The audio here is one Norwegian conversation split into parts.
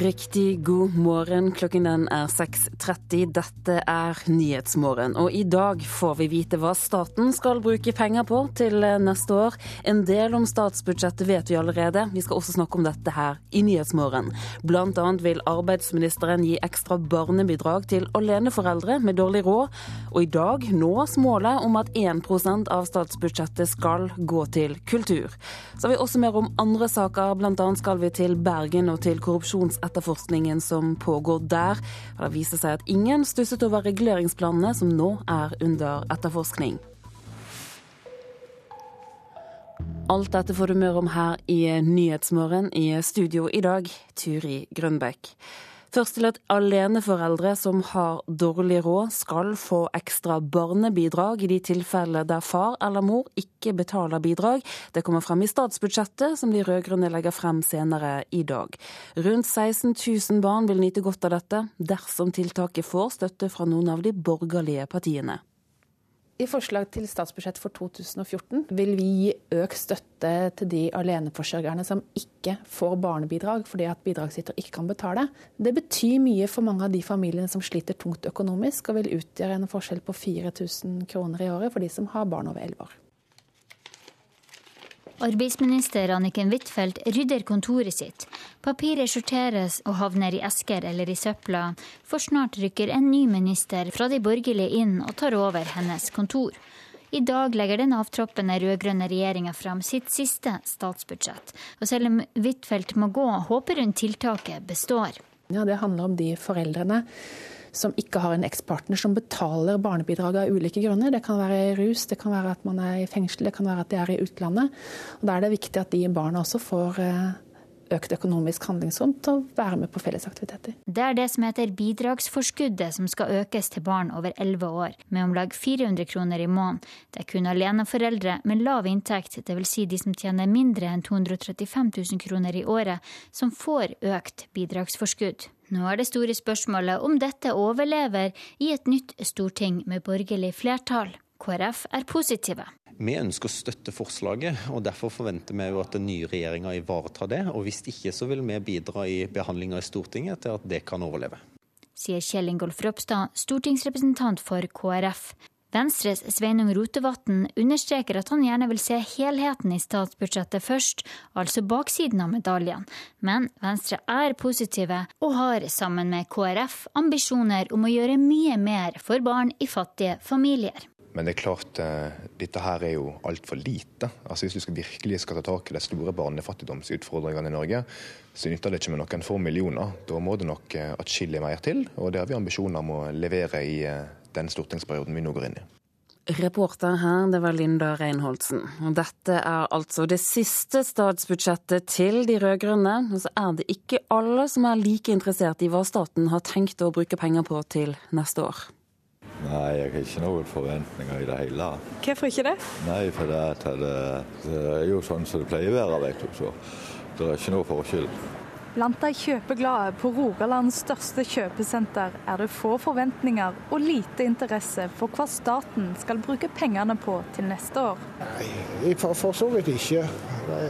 Riktig god morgen. Klokken den er 6.30. Dette er Nyhetsmorgen. Og i dag får vi vite hva staten skal bruke penger på til neste år. En del om statsbudsjettet vet vi allerede. Vi skal også snakke om dette her i Nyhetsmorgen. Blant annet vil arbeidsministeren gi ekstra barnebidrag til aleneforeldre med dårlig råd. Og i dag nås målet om at 1% av statsbudsjettet skal gå til kultur. Så har vi også mer om andre saker. Blant annet skal vi til Bergen og til korrupsjons etterforskningen som pågår der. Det viser seg at ingen stusset over reguleringsplanene som nå er under etterforskning. Alt dette får du mer om her i Nyhetsmorgen. I studio i dag, Turi Grønbekk. Først til at aleneforeldre som har dårlig råd, skal få ekstra barnebidrag i de tilfeller der far eller mor ikke betaler bidrag. Det kommer frem i statsbudsjettet som de rød-grønne legger frem senere i dag. Rundt 16 000 barn vil nyte godt av dette, dersom tiltaket får støtte fra noen av de borgerlige partiene. I forslag til statsbudsjett for 2014 vil vi gi økt støtte til de aleneforsørgerne som ikke får barnebidrag fordi at bidragsyter ikke kan betale. Det betyr mye for mange av de familiene som sliter tungt økonomisk, og vil utgjøre en forskjell på 4000 kroner i året for de som har barn over 11 år. Arbeidsminister Anniken Huitfeldt rydder kontoret sitt. Papiret sorteres og havner i esker eller i søpla, for snart rykker en ny minister fra de borgerlige inn og tar over hennes kontor. I dag legger den avtroppende rød-grønne regjeringa fram sitt siste statsbudsjett. Og selv om Huitfeldt må gå, håper hun tiltaket består. Ja, Det handler om de foreldrene som ikke har en ekspartner som betaler barnebidrag av ulike grunner. Det kan være rus, det kan være at man er i fengsel, det kan være at de er i utlandet. Og Da er det viktig at de barna også får eh, økt økonomisk handlingsrom til å være med på fellesaktiviteter. Det er det som heter bidragsforskuddet som skal økes til barn over 11 år, med om lag 400 kroner i måneden. Det er kun aleneforeldre med lav inntekt, dvs. Si de som tjener mindre enn 235 000 kroner i året, som får økt bidragsforskudd. Nå er det store spørsmålet om dette overlever i et nytt storting med borgerlig flertall. KrF er positive. Vi ønsker å støtte forslaget, og derfor forventer vi at den nye regjeringa ivaretar det. Og hvis ikke, så vil vi bidra i behandlinga i Stortinget til at det kan overleve. Sier Kjell Ingolf Ropstad, stortingsrepresentant for KrF. Venstres Sveinung Rotevatn understreker at han gjerne vil se helheten i statsbudsjettet først, altså baksiden av medaljen. Men Venstre er positive, og har sammen med KrF ambisjoner om å gjøre mye mer for barn i fattige familier. Men det er klart, eh, dette her er jo altfor lite. Altså Hvis du skal virkelig skal ta tak i de store barnefattigdomsutfordringene i Norge, så nytter det ikke med noen få millioner. Da må det nok eh, atskillig mer til, og det har vi ambisjoner om å levere i eh, den stortingsperioden vi nå går inn i. Reporter her, det var Linda Reinholdsen. Og dette er altså det siste statsbudsjettet til de rød-grønne. Og så er det ikke alle som er like interessert i hva staten har tenkt å bruke penger på til neste år. Nei, jeg har ikke noen forventninger i det hele. Hvorfor ikke det? Nei, for det, det, det er jo sånn som det pleier å være, vet du. Så det er ikke noe forskjell. Blant de kjøpeglade på Rogalands største kjøpesenter er det få forventninger og lite interesse for hva staten skal bruke pengene på til neste år. Nei, for, for så vidt ikke. Det,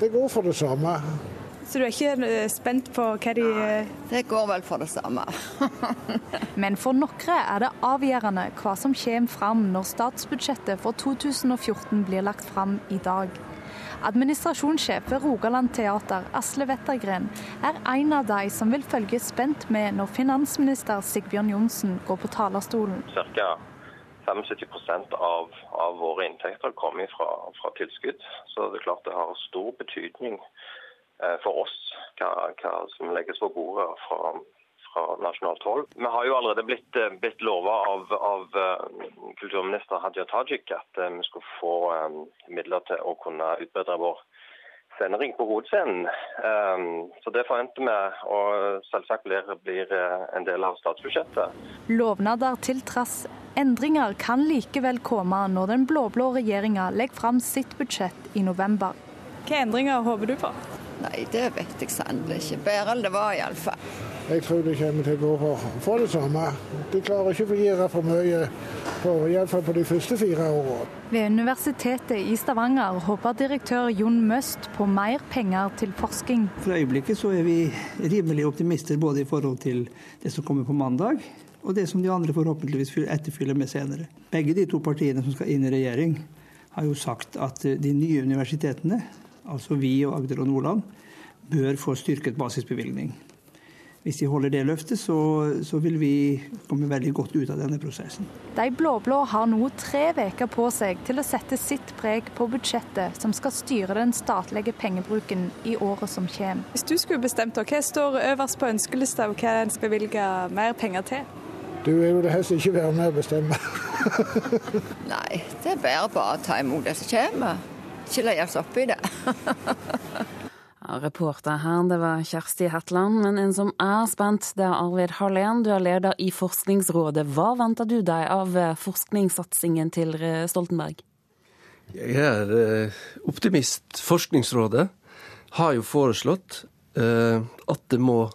det, går for det samme. Så du er ikke eh, spent på hva de Nei, Det går vel for det samme. Men for noen er det avgjørende hva som kommer fram når statsbudsjettet for 2014 blir lagt fram i dag. Administrasjonssjef ved Rogaland Teater, Asle Wettergren, er en av de som vil følge spent med når finansminister Sigbjørn Johnsen går på talerstolen. Cirka 75% av, av våre inntekter kommer fra, fra, tilskudd. Så det er klart det har stor betydning eh, for oss hva, hva, som legges på bordet fra, fra nasjonalt hold. Vi har jo allerede blitt, eh, blitt lova av, av, eh, kulturminister Hadia Tajik at eh, vi skulle få midler til å kunne utbedre vår scenering på hovedscenen. Så det forventer vi, og selvsagt blir, blir en del av statsbudsjettet. Lovnader til trass. Endringer kan likevel komme når den blå-blå regjeringa legger fram sitt budsjett i november. Hvilke endringer håper du på? Nei, det vet jeg sannelig ikke. Bedre enn det var, iallfall. Jeg tror det kommer til å gå for, for det samme. De klarer ikke å gjøre for mye, på, iallfall på de første fire årene. Ved Universitetet i Stavanger håper direktør Jon Møst på mer penger til forskning. For øyeblikket så er vi rimelig optimister både i forhold til det som kommer på mandag, og det som de andre forhåpentligvis etterfyller med senere. Begge de to partiene som skal inn i regjering, har jo sagt at de nye universitetene, altså vi og Agder og Nordland, bør få styrket basisbevilgning. Hvis de holder det løftet, så, så, vil vi komme veldig godt ut av denne prosessen. De blå-blå har nå tre uker på seg til å sette sitt preg på budsjettet som skal styre den statlige pengebruken i året som kommer. Hvis du skulle bestemt, hva står øverst på ønskelista, og hva en skal bevilge mer penger til? Du er jo det helst ikke være med å bestemme. Nei, det er bare bare å ta imot det som kommer. Ikke legge oss opp i det. ja, reporter her, det var Kjersti Hetland. Men en som er spent, det er Arvid Hallén. Du er leder i Forskningsrådet. Hva venter du deg av forskningssatsingen til Stoltenberg? Jeg er eh, optimist. Forskningsrådet har jo foreslått eh, at det må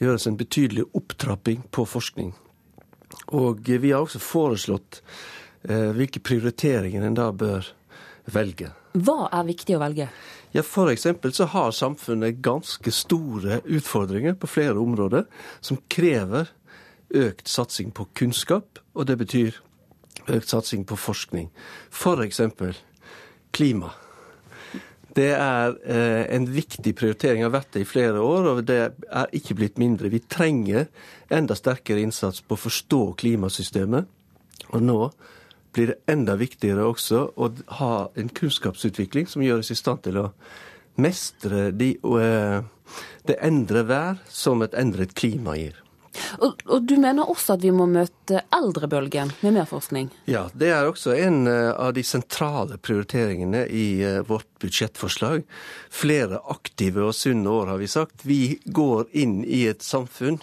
gjøres en betydelig opptrapping på forskning. Og vi har også foreslått eh, hvilke prioriteringer en da bør velge. Hva er viktig å velge? Ja, For eksempel så har samfunnet ganske store utfordringer på flere områder som krever økt satsing på kunnskap, og det betyr økt satsing på forskning. For eksempel klima. Det er eh, en viktig prioritering, har vært i flere år, og det er ikke blitt mindre. Vi trenger enda sterkere innsats på å forstå klimasystemet. Og nå blir det enda viktigere også å ha en kunnskapsutvikling som gjør oss i stand til å mestre de, eh, det endre vær som et endret klima gir. Og, og, Du mener også at vi må møte eldrebølgen med mer forskning? Ja, det er også en eh, av de sentrale prioriteringene i eh, vårt budsjettforslag. Flere aktive og sunne år, har vi sagt. Vi går inn i et samfunn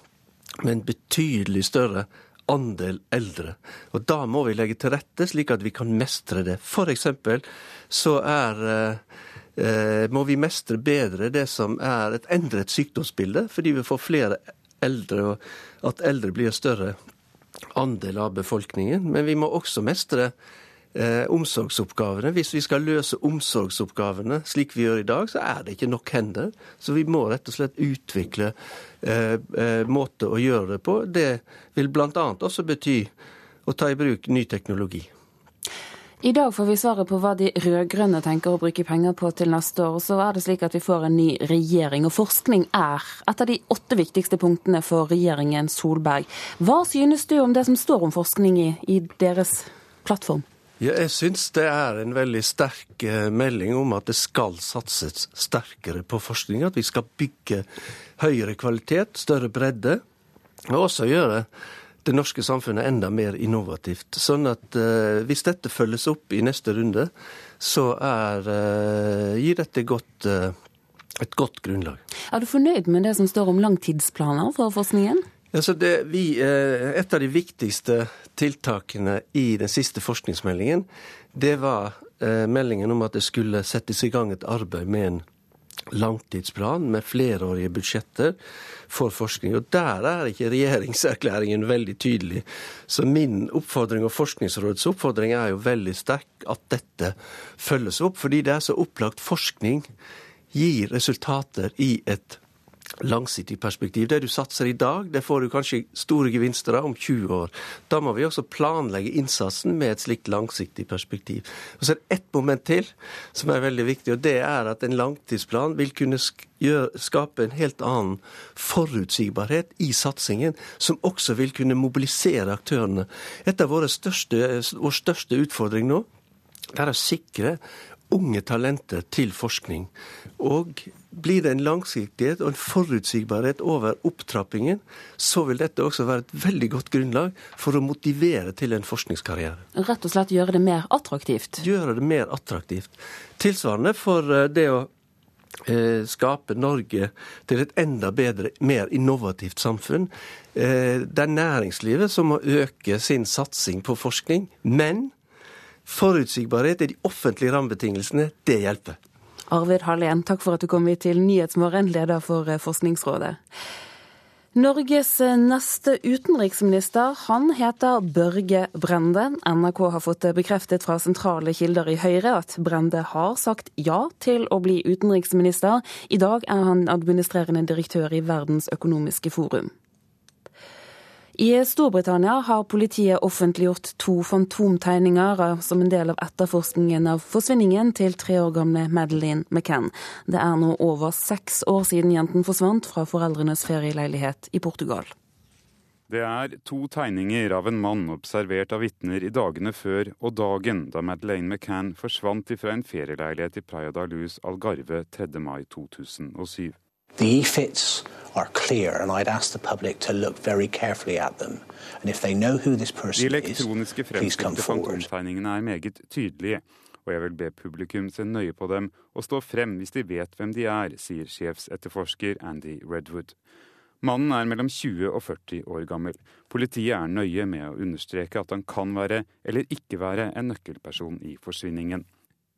med en betydelig større andel eldre. Og da må vi legge til rette slik at vi kan mestre det. For eksempel så er eh, må vi mestre bedre det som er et endret sykdomsbilde, fordi vi får flere eldre, og at eldre blir en større andel av befolkningen. Men vi må også mestre eh, omsorgsoppgavene. Hvis vi skal løse omsorgsoppgavene slik vi gjør i dag, så er det ikke nok hender. Så vi må rett og slett utvikle eh, eh, å gjøre det på. Det vil bl.a. også bety å ta i bruk ny teknologi. I dag får vi svaret på hva de rød-grønne tenker å bruke penger på til neste år. Så er det slik at vi får en ny regjering, og forskning er et av de åtte viktigste punktene for regjeringen Solberg. Hva synes du om det som står om forskning i, i deres plattform? Ja, jeg syns det er en veldig sterk eh, melding om at det skal satses sterkere på forskning. At vi skal bygge høyere kvalitet, større bredde, og også gjøre det norske samfunnet enda mer innovativt. Sånn at eh, hvis dette følges opp i neste runde, så er, eh, gir dette godt, eh, et godt grunnlag. Er du fornøyd med det som står om langtidsplaner for forskningen? Altså det, vi, eh, et av de viktigste tiltakene i den siste forskningsmeldingen, det var eh, meldingen om at det skulle settes i gang et arbeid med en langtidsplan med flerårige budsjetter for forskning. Og der er ikke regjeringserklæringen veldig tydelig. Så min oppfordring og Forskningsrådets oppfordring er jo veldig sterk at dette følges opp, fordi det er så opplagt forskning gir resultater i et langsiktig perspektiv. Det du satser i dag, det får du kanskje store gevinster av om 20 år. Da må vi også planlegge innsatsen med et slikt langsiktig perspektiv. Og Så er det ett moment til som er veldig viktig, og det er at en langtidsplan vil kunne skape en helt annen forutsigbarhet i satsingen, som også vil kunne mobilisere aktørene. Et av våre største, vår største utfordring nå det er å sikre unge talenter til forskning. Og blir det en langsiktighet og en forutsigbarhet over opptrappingen, så vil dette også være et veldig godt grunnlag for å motivere til en forskningskarriere. Rett og slett gjøre det mer attraktivt? Gjøre det mer attraktivt. Tilsvarende for eh, det å eh, skape Norge til et enda bedre, mer innovativt samfunn. Eh, det er næringslivet som må øke sin satsing på forskning. Men forutsigbarhet i de offentlige rammebetingelsene, det hjelper. Arvid Hallén, takk for at du kom hit til Nyhetsmorgen, leder for eh, Forskningsrådet. Norges eh, neste utenriksminister han heter Børge Brende. NRK har fått bekreftet fra sentrale kilder i Høyre at Brende har sagt ja til å bli utenriksminister. I dag er han administrerende direktør i Verdens økonomiske forum. I Storbritannia har politiet offentliggjort to fantomtegninger som en del av etterforskningen av forsvinningen til tre år gamle Madeleine McCann. Det er nå over seks år siden jenten forsvant fra foreldrenes ferieleilighet i Portugal. Det er to tegninger av en mann observert av vitner i dagene før og dagen da Madeleine McCann forsvant fra en ferieleilighet i Praia da Luz Algarve 3. mai 2007. The EFITs are clear, and I'd ask the public to look very carefully at them. And if they know who this person De elektroniske fremstilte fantomtegningene er meget tydelige, og jeg vil be publikum se nøye på dem og stå frem hvis de vet hvem de er, sier sjefsetterforsker Andy Redwood. Mannen er mellom 20 og 40 år gammel. Politiet er nøye med å understreke at han kan være eller ikke være en nøkkelperson i forsvinningen.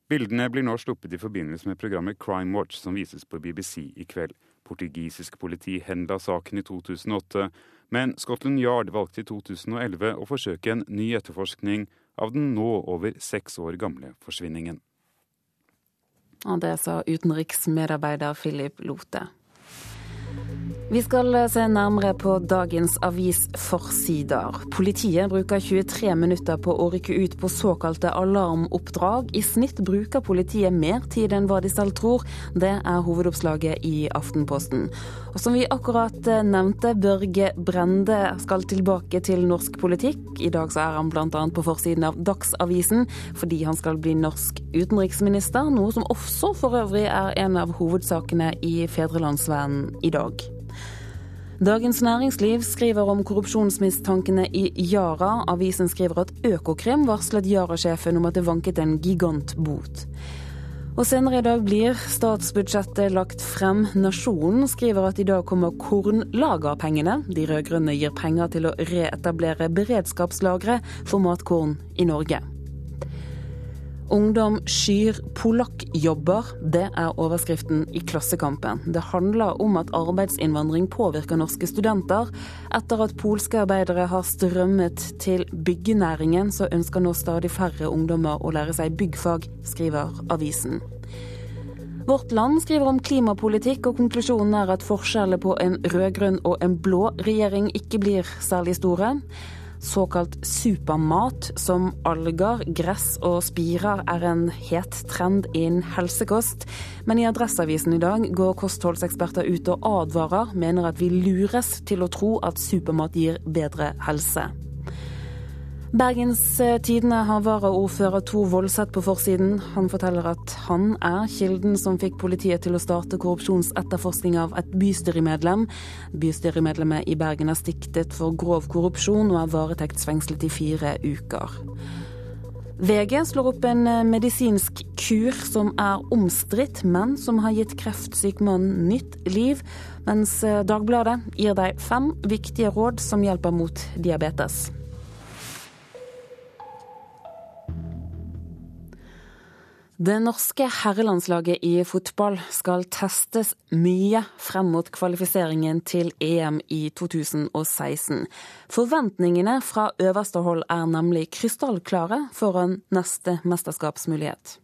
Bildene blir nå sluppet i forbindelse med programmet Crime Watch, som vises på BBC i kveld. Portugisisk politi henla saken i 2008, men Scotland Yard valgte i 2011 å forsøke en ny etterforskning av den nå over seks år gamle forsvinningen. Og det sa utenriksmedarbeider Philip Lote. Vi skal se nærmere på dagens avisforsider. Politiet bruker 23 minutter på å rykke ut på såkalte alarmoppdrag. I snitt bruker politiet mer tid enn hva de selv tror. Det er hovedoppslaget i Aftenposten. Og som vi akkurat nevnte, Børge Brende skal tilbake til norsk politikk. I dag så er han bl.a. på forsiden av Dagsavisen fordi han skal bli norsk utenriksminister, noe som også for øvrig er en av hovedsakene i Fedrelandsvennen i dag. Dagens Næringsliv skriver om korrupsjonsmistankene i Yara. Avisen skriver at Økokrim varslet Yara-sjefen om at det vanket en gigantbot. Og senere i dag blir statsbudsjettet lagt frem. Nasjonen skriver at i dag kommer kornlagerpengene. De rød-grønne gir penger til å reetablere beredskapslagre for matkorn i Norge. Ungdom skyr polakkjobber. Det er overskriften i Klassekampen. Det handler om at arbeidsinnvandring påvirker norske studenter. Etter at polske arbeidere har strømmet til byggenæringen, så ønsker nå stadig færre ungdommer å lære seg byggfag, skriver avisen. Vårt Land skriver om klimapolitikk, og konklusjonen er at forskjellene på en rød-grønn og en blå regjering ikke blir særlig store. Såkalt supermat som alger, gress og spirer er en het trend innen helsekost. Men i Adresseavisen i dag går kostholdseksperter ut og advarer, mener at vi lures til å tro at supermat gir bedre helse. Bergens Tidende har varaordfører Tor Voldseth på forsiden. Han forteller at han er kilden som fikk politiet til å starte korrupsjonsetterforskning av et bystyremedlem. Bystyremedlemmet i Bergen er stiktet for grov korrupsjon og er varetektsfengslet i fire uker. VG slår opp en medisinsk kur som er omstridt, men som har gitt kreftsyk mann nytt liv, mens Dagbladet gir deg fem viktige råd som hjelper mot diabetes. Det norske herrelandslaget i fotball skal testes mye frem mot kvalifiseringen til EM i 2016. Forventningene fra øverste hold er nemlig krystallklare foran neste mesterskapsmulighet.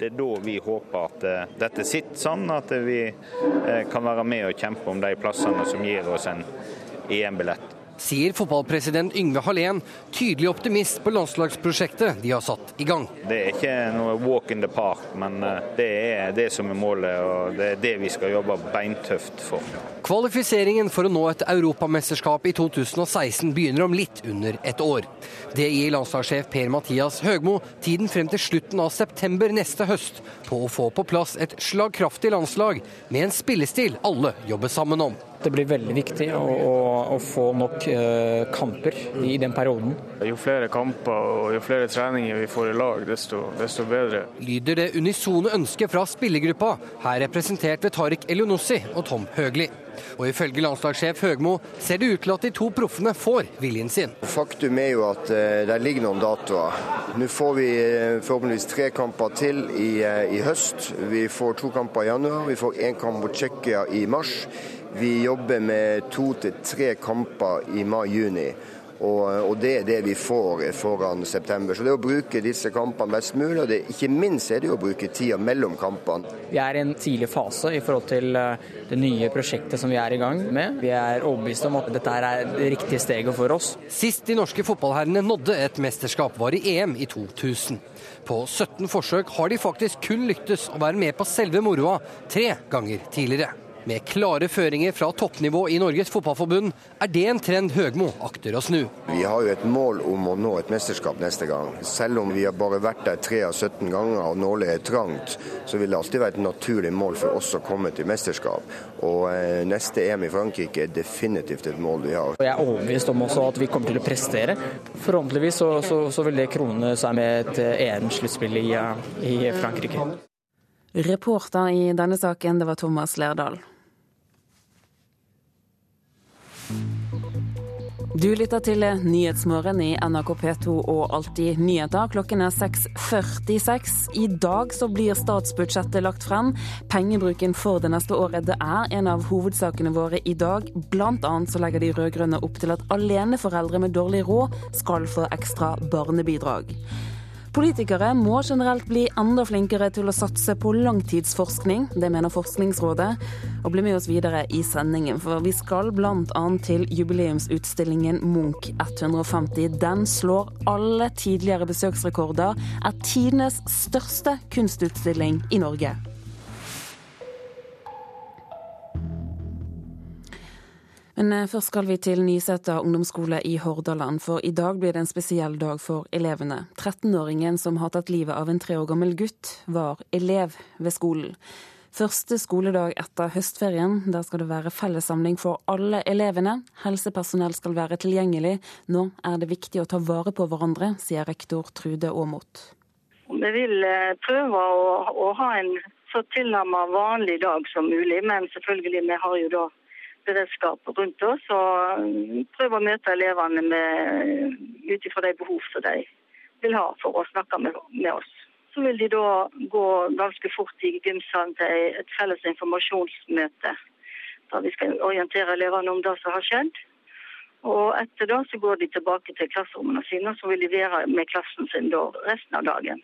Det er da vi håper at eh, dette sitter sånn at vi eh, kan være med og kjempe om de plassene som gir oss en EM-billett sier fotballpresident Yngve Hallén, tydelig optimist på landslagsprosjektet de har satt i gang. Det er ikke noe walk in the park, men eh, det er det som er målet, og det er det vi skal jobbe beintøft for. Kvalifiseringen for å nå et europamesterskap i 2016 begynner om litt under et år. Det gir landslagssjef Per-Mathias Høgmo tiden frem til slutten av september neste høst på å få på plass et slagkraftig landslag med en spillestil alle jobber sammen om. Det blir veldig viktig å, å, å få nok eh, kamper i den perioden. Jo flere kamper og jo flere treninger vi får i lag, desto, desto bedre. Lyder det unisone ønsket fra spillergruppa, her representert ved Tariq Elionossi og Tom Høgli. Og ifølge landslagssjef Høgmo ser det ut til at de to proffene får viljen sin. Faktum er jo at uh, det ligger noen datoer. Nå får vi uh, forhåpentligvis tre kamper til i, uh, i, høst. Vi får to kamper i januar, vi får én kamp mot Tsjekkia i mars. Vi jobber med to til tre kamper i mai-juni. Og, og, det er det vi får foran september. Så det er å bruke disse kampene best mulig, og det, ikke minst er det å bruke tida mellom kampene. Vi er i en tidlig fase i forhold til eh, det nye prosjektet som vi er i gang med. Vi er overbevist om at dette er det riktige steget for oss. Sist de norske fotballherrene nådde et mesterskap, var i EM i 2000. På 17 forsøk har de faktisk kun lyktes å være med på selve moroa tre ganger tidligere. Med klare føringer fra toppnivå i Norges Fotballforbund er det en trend Høgmo akter å snu. Vi har jo et mål om å nå et mesterskap neste gang. Selv om vi har bare vært der 3 av 17 ganger og nålet er trangt, så vil det alltid være et naturlig mål for oss å komme til mesterskap. Og eh, neste EM i Frankrike er definitivt et mål vi har. Jeg er overbevist om også at vi kommer til å prestere. Forhåpentligvis så, så, så vil det krone seg med et EM-sluttspill i, i Frankrike. Reporter i denne saken, det var Thomas Lerdal. Du lytter til Nyhetsmorgen i NRK P2 og Alltid nyheter. Klokken er 6.46. I dag så blir statsbudsjettet lagt frem. Pengebruken for det neste året det er en av hovedsakene våre i dag. Blant annet så legger de rød-grønne opp til at aleneforeldre med dårlig råd skal få ekstra barnebidrag. Politikere må generelt bli enda flinkere til å satse på langtidsforskning. Det mener Forskningsrådet. Og bli med oss videre i sendingen, for vi skal bl.a. til jubileumsutstillingen Munch 150. Den slår alle tidligere besøksrekorder, er tidenes største kunstutstilling i Norge. Men eh, først skal vi til Nysæter ungdomsskole i Hordaland, for i dag blir det en spesiell dag for elevene. 13-åringen som har tatt livet av en tre år gammel gutt, var elev ved skolen. Første skoledag etter høstferien. Der skal det være fellessamling for alle elevene. Helsepersonell skal være tilgjengelig. Nå er det viktig å ta vare på hverandre, sier rektor Trude Aamodt. Vi vil eh, prøve å, å ha en så tilnærmet vanlig dag som mulig, men selvfølgelig, vi har jo da beredskap rundt oss og prøver prøve å møte elevene ut ifra de behov som de vil ha for å snakke med, med, oss. Så vil de da gå ganske fort i gymsalen til et felles informasjonsmøte der vi skal orientere elevene om det som har skjedd. Og etter det så går de tilbake til klasserommene sine, og så vil de være med klassen sin da resten av dagen.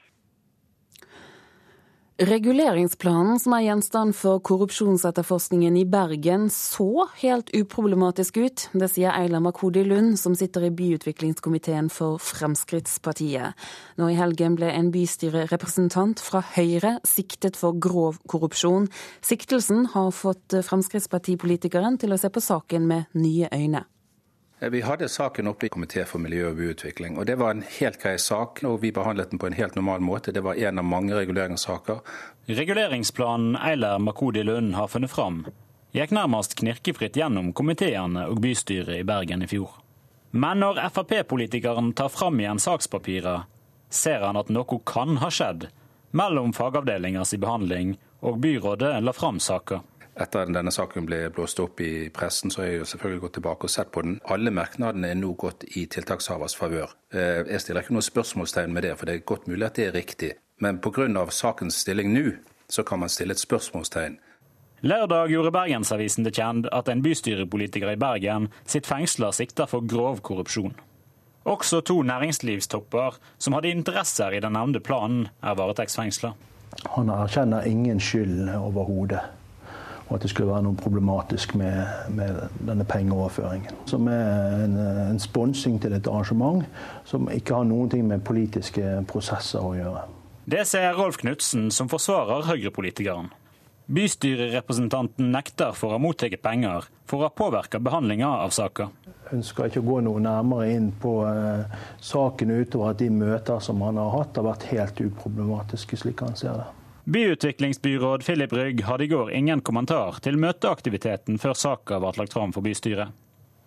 Reguleringsplanen som er gjenstand for korrupsjonsetterforskningen i Bergen, så helt uproblematisk ut. Det sier Eila Makodi Lund, som sitter i byutviklingskomiteen for Fremskrittspartiet. Nå i helgen ble en bystyrerepresentant fra Høyre siktet for grov korrupsjon. Siktelsen har fått Fremskrittspartipolitikeren til å se på saken med nye øyne. Eh, vi hadde saken oppe i Komité for miljø og byutvikling. og Det var en helt grei sak, og vi behandlet den på en helt normal måte. Det var en av mange reguleringssaker. Reguleringsplanen Eiler Makodi Lund har funnet fram, gikk nærmest knirkefritt gjennom komiteene og bystyret i Bergen i fjor. Men når Frp-politikeren tar fram igjen sakspapiret, ser han at noe kan ha skjedd mellom fagavdelingers behandling og byrådet la fram saka. Etter at denne saken ble blåst opp i pressen, så har jeg jo selvfølgelig gått tilbake og sett på den. Alle merknadene er nå gått i tiltakshavers favør. Eh, jeg stiller ikke noe spørsmålstegn med det, for det er godt mulig at det er riktig. Men pga. sakens stilling nå, så kan man stille et spørsmålstegn. Lørdag gjorde Bergensavisen det kjent at en bystyrepolitiker i Bergen sitt fengsla sikta for grov korrupsjon. Også to næringslivstopper som hadde interesser i den nevnte planen, er varetektsfengsla. Han erkjenner ingen skyld overhodet og at det skulle være noe problematisk med, med denne pengeoverføringen. Som er en, en sponsing til et arrangement som ikke har noen ting med politiske prosesser å gjøre. Det ser Rolf Knutsen, som forsvarer Høyre-politikeren. Bystyrerepresentanten nekter for å ha mottatt penger for å ha påvirka behandlinga av saka. Ønsker ikke å gå noe nærmere inn på uh, saken utover at de møter som han har hatt, har vært helt uproblematiske, slik han ser det. Byutviklingsbyråd Philip Rygg hadde i går ingen kommentar til møteaktiviteten før saka ble lagt fram for bystyret.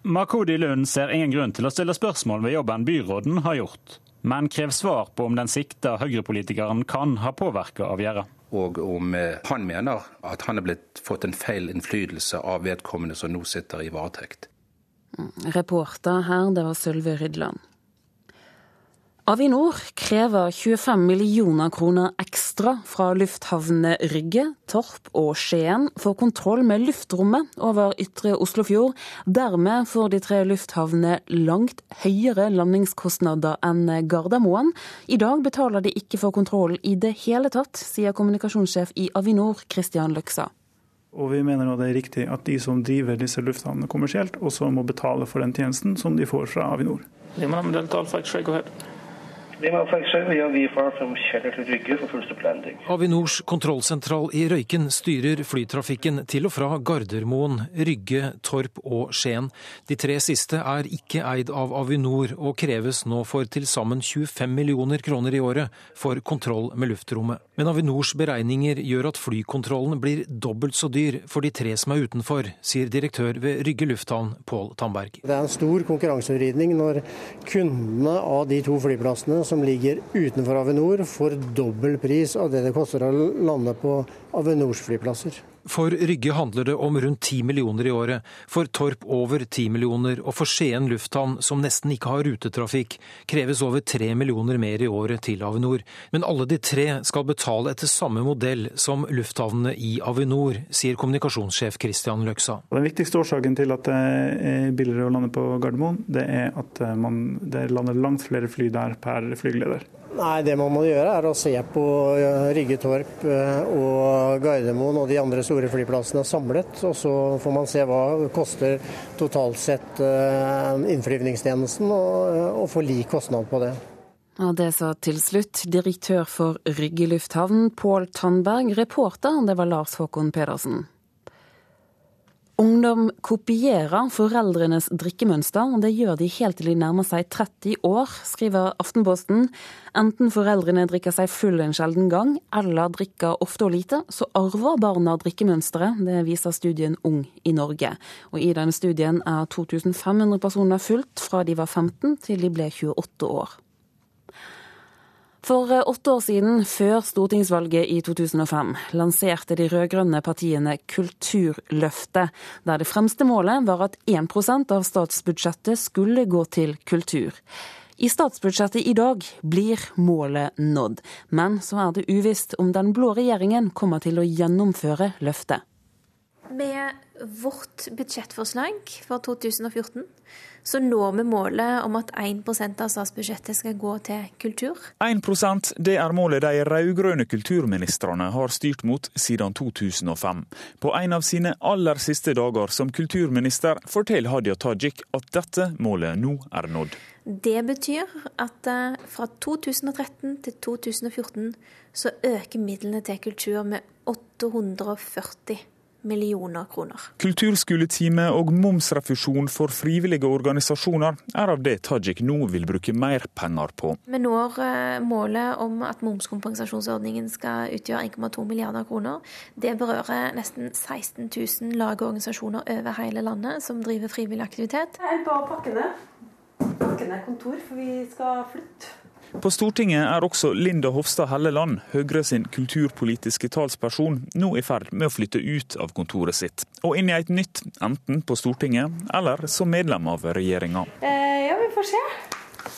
Makodi Lund ser ingen grunn til å stille spørsmål ved jobben byråden har gjort, men krever svar på om den sikta Høyre-politikeren kan ha påvirka avgjørelsen. og om han mener at han er blitt fått en feil innflytelse av vedkommende som nå sitter i varetekt. Reporter her, det var Sølve Rydland. Avinor krever 25 millioner kroner ekstra fra lufthavnene Rygge, Torp og Skien for kontroll med luftrommet over ytre Oslofjord. Dermed får de tre lufthavnene langt høyere landingskostnader enn Gardermoen. I dag betaler de ikke for kontroll i det hele tatt, sier kommunikasjonssjef i Avinor, Christian Løksa. Og vi mener det er riktig at de som driver disse lufthavnene kommersielt, også må betale for den tjenesten som de får fra Avinor. Avinors kontrollsentral i Røyken styrer flytrafikken til og fra Gardermoen, Rygge, Torp og Skien. De tre siste er ikke eid av Avinor, og kreves nå for til sammen 25 millioner kroner i året for kontroll med luftrommet. Men Avinors beregninger gjør at flykontrollen blir dobbelt så dyr for de tre som er utenfor, sier direktør ved Rygge lufthavn, Pål Tamberg. Det er en stor konkurransevridning når kundene av de to flyplassene som ligger utenfor Avinor, får dobbel pris av det det koster å lande på Avinors flyplasser. For Rygge handler det om rundt 10 millioner i året, for Torp over 10 millioner, og for Skien lufthavn, som nesten ikke har rutetrafikk, kreves over 3 millioner mer i året til Avinor. Men alle de tre skal betale etter samme modell som lufthavnene i Avinor, sier kommunikasjonssjef Christian Løksa. Den viktigste årsaken til at det er billigere å lande på Gardermoen, det er at man, det lander langt flere fly der per flygeleder. Nei, Det man må gjøre er å se på Rygge, Torp og Gardermoen og de andre store flyplassene samlet. Og så får man se hva koster totalt sett innflyvningstjenesten, og få lik kostnad på det. Ja, Det sa til slutt direktør for Rygge lufthavn, Pål Tandberg. Reporter, det var Lars Håkon Pedersen. Ungdom kopierer foreldrenes drikkemønster. og Det gjør de helt til de nærmer seg 30 år, skriver Aftenposten. Enten foreldrene drikker seg full en sjelden gang, eller drikker ofte og lite, så arver barna drikkemønsteret. Det viser studien Ung i Norge. Og I denne studien er 2500 personer fulgt fra de var 15 til de ble 28 år. For åtte år siden, før stortingsvalget i 2005, lanserte de rød-grønne partiene Kulturløftet, der det fremste målet var at 1% av statsbudsjettet skulle gå til kultur. I statsbudsjettet i dag blir målet nådd, men så er det uvisst om den blå regjeringen kommer til å gjennomføre løftet. Med vårt budsjettforslag for 2014 så når vi målet om at 1% av statsbudsjettet skal gå til kultur. 1% det er målet de rød-grønne kulturministrene har styrt mot siden 2005. På en av sine aller siste dager som kulturminister forteller Hadia Tajik at dette målet nå er nådd. Det betyr at fra 2013 til 2014 så øker midlene til kultur med 840 millioner kroner. Kulturskoletime og momsrefusjon for frivillige organisasjoner er av det Tajik nå vil bruke mer penger på. Vi når målet om at momskompensasjonsordningen skal utgjøre 1,2 milliarder kroner. Det berører nesten 16 000 lag og organisasjoner over hele landet som driver frivillig aktivitet. Jeg er på å pakke ned. Pakke ned kontor, for vi skal flytte. På Stortinget er også Linda Hofstad Helleland, Høyre sin kulturpolitiske talsperson, nå i ferd med å flytte ut av kontoret sitt og inn i et nytt, enten på Stortinget eller som medlem av regjeringa. Eh, ja, vi får se.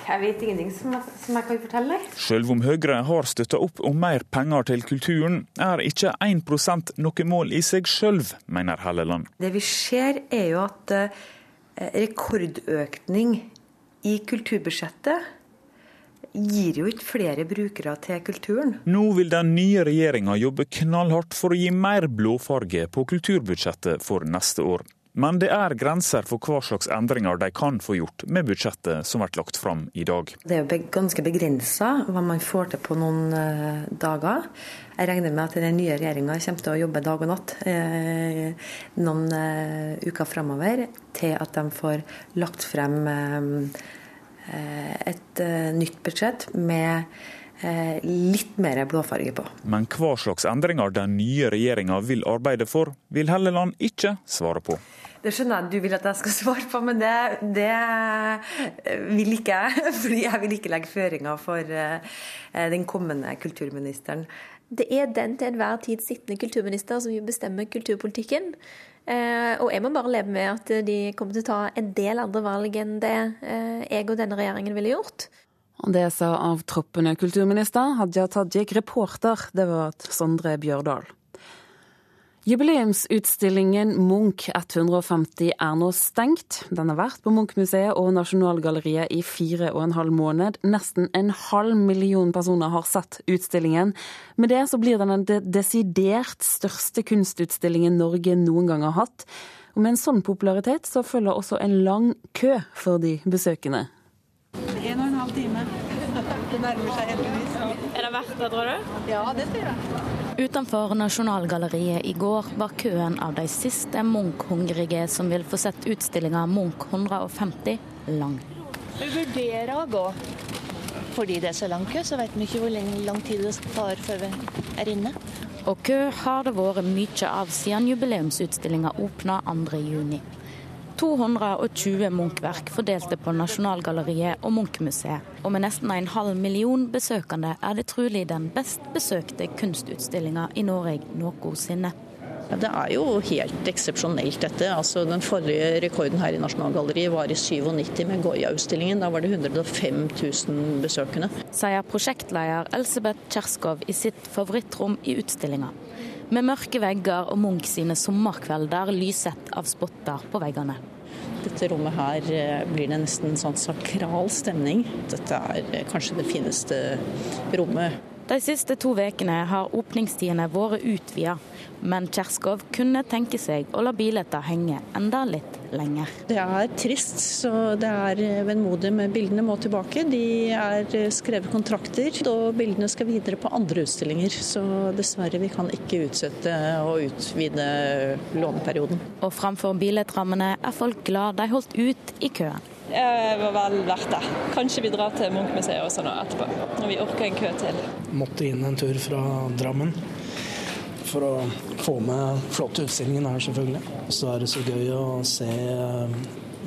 Jeg vet ingenting som jeg, som jeg kan fortelle deg. Selv om Høyre har støtta opp om mer penger til kulturen, er ikke 1% noe mål i seg sjøl, mener Helleland. Det vi ser er jo at eh, rekordøkning i kulturbudsjettet gir jo ikke flere brukere til kulturen. Nå vil den nye regjeringa jobbe knallhardt for å gi mer blåfarge på kulturbudsjettet for neste år. Men det er grenser for hva slags endringer de kan få gjort med budsjettet som blir lagt fram i dag. Det er jo ganske begrensa hva man får til på noen uh, dager. Jeg regner med at den nye regjeringa kommer til å jobbe dag og natt uh, noen uh, uker framover til at de får lagt frem et nytt budsjett med litt mer blåfarge på. Men hva slags endringer den nye regjeringa vil arbeide for, vil Helleland ikke svare på. Det skjønner jeg at du vil at jeg skal svare på, men det, det vil ikke jeg. Fordi jeg vil ikke legge føringer for den kommende kulturministeren. Det er den til enhver tid sittende kulturminister som bestemmer kulturpolitikken. Eh, og jeg må bare leve med at de kommer til å ta en del andre valg enn det eh, jeg og denne regjeringen ville gjort. Og det sa avtroppende kulturminister Hadia Tajik. Reporter, det var Sondre Bjørdal. Jubileumsutstillingen Munch 150 er nå stengt. Den har vært på Munch-museet og Nasjonalgalleriet i fire og en halv måned. Nesten en halv million personer har sett utstillingen. Med det så blir den den desidert største kunstutstillingen Norge noen gang har hatt. Og med en sånn popularitet så følger også en lang kø for de besøkende. En og en halv time. Det nærmer seg heldigvis. Er det verdt det, tror du? Ja, det tror jeg. Utenfor Nasjonalgalleriet i går var køen av de siste Munch-hungrige som vil få sett utstillinga Munch 150 lang. Vi vurderer å gå. Fordi det er så lang kø, så vet vi ikke hvor lang tid det tar før vi er inne. Og kø har det vært mye av siden jubileumsutstillinga åpna 2.6. 220 Munch-verk fordelte på Nasjonalgalleriet og Munch-museet. Og med nesten en halv million besøkende er det trolig den best besøkte kunstutstillinga i Norge noensinne. Ja, det er jo helt eksepsjonelt dette. Altså, den forrige rekorden her i Nasjonalgalleriet var i 97 med Goya-utstillingen. Da var det 105 000 besøkende. Sier prosjektleder Elsebeth Kjerskov i sitt favorittrom i utstillinga. Med mørke vegger og Munch sine sommerkvelder lyset av spotter på veggene. Dette rommet her eh, blir det nesten sånn sakral stemning. Dette er eh, kanskje det fineste rommet de siste to ukene har åpningstidene vært utvida, men Kjerskov kunne tenke seg å la billetter henge enda litt lenger. Det er trist, så det er vemodig med bildene må tilbake. De er skrevet kontrakter, og bildene skal videre på andre utstillinger. Så dessverre, vi kan ikke utsette å utvide låneperioden. Og framfor billettrammene er folk glad de holdt ut i køen. Det var vel verdt det. Kanskje vi drar til Munch-museet også nå etterpå, når vi orker en kø til. Måtte inn en tur fra Drammen for å få med flotte utstillingen her, selvfølgelig. Så er det så gøy å se eh,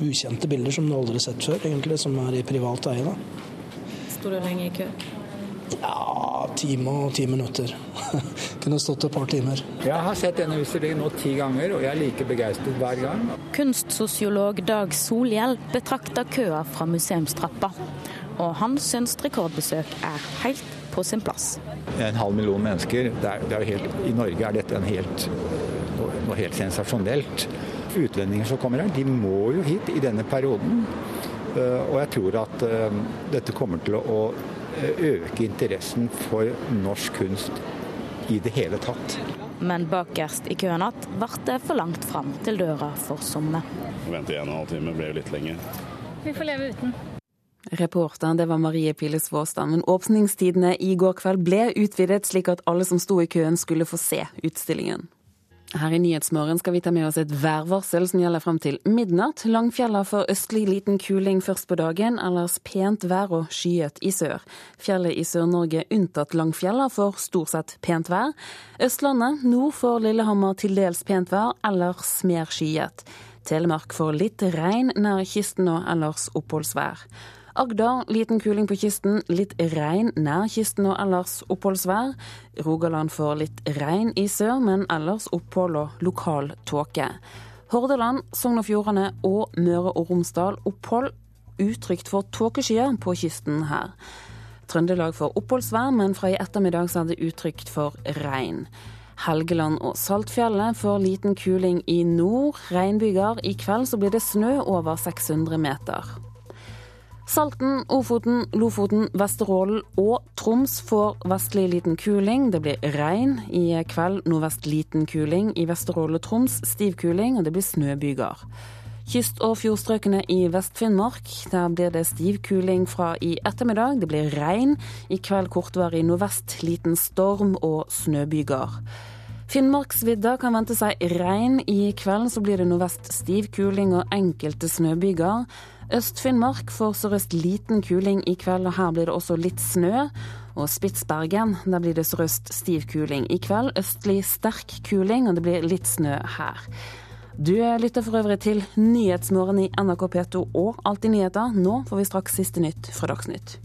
ukjente bilder som du aldri har sett før, egentlig, som er i privat eie. Sto du lenge i kø? Ja, time og ti minutter. Kunne stått et par timer. Jeg har sett denne utstillingen nå ti ganger, og jeg er like begeistret hver gang. Kunstsosiolog Dag Solhjell betrakter køa fra museumstrappa, og han syns rekordbesøk er helt på sin plass. En halv million mennesker, det er, det er helt, i Norge er dette helt, noe, helt sensasjonelt. Utlendinger som kommer her, de må jo hit i denne perioden. Eh, og jeg tror at uh, dette kommer til å øke interessen for norsk kunst i det hele tatt. Men bakerst i køen igjen ble det for langt fram til døra for somme. Å vente en og en halv time ble jo litt lenge. Vi får leve uten. Reporteren det var Marie Pile Svåstad, men åpningstidene i går kveld ble utvidet slik at alle som sto i køen skulle få se utstillingen. Her i Nyhetsmorgen skal vi ta med oss et værvarsel som gjelder frem til midnatt. Langfjella får østlig liten kuling først på dagen, ellers pent vær og skyet i sør. Fjellet i Sør-Norge unntatt Langfjella får stort sett pent vær. Østlandet nord for Lillehammer til dels pent vær, ellers mer skyet. Telemark får litt regn nær kysten og ellers oppholdsvær. Agder liten kuling på kysten, litt regn nær kysten og ellers oppholdsvær. Rogaland får litt regn i sør, men ellers opphold og lokal tåke. Hordaland, Sogn og Fjordane og Møre og Romsdal opphold. Utrygt for tåkeskyer på kysten her. Trøndelag får oppholdsvær, men fra i ettermiddag så er det utrygt for regn. Helgeland og Saltfjellet får liten kuling i nord. Regnbyger. I kveld så blir det snø over 600 meter. Salten, Ofoten, Lofoten, Vesterålen og Troms får vestlig liten kuling. Det blir regn. I kveld nordvest liten kuling. I Vesterålen og Troms stiv kuling, og det blir snøbyger. Kyst- og fjordstrøkene i Vest-Finnmark. Der blir det stiv kuling fra i ettermiddag. Det blir regn. I kveld kortvarig nordvest liten storm og snøbyger. Finnmarksvidda kan vente seg regn. I kveld så blir det nordvest stiv kuling og enkelte snøbyger. Øst-Finnmark får sørøst liten kuling i kveld, og her blir det også litt snø. Og Spitsbergen, der blir det sørøst stiv kuling i kveld. Østlig sterk kuling, og det blir litt snø her. Du lytter for øvrig til Nyhetsmorgen i NRK P2 og Alltid nyheter. Nå får vi straks siste nytt fra Dagsnytt.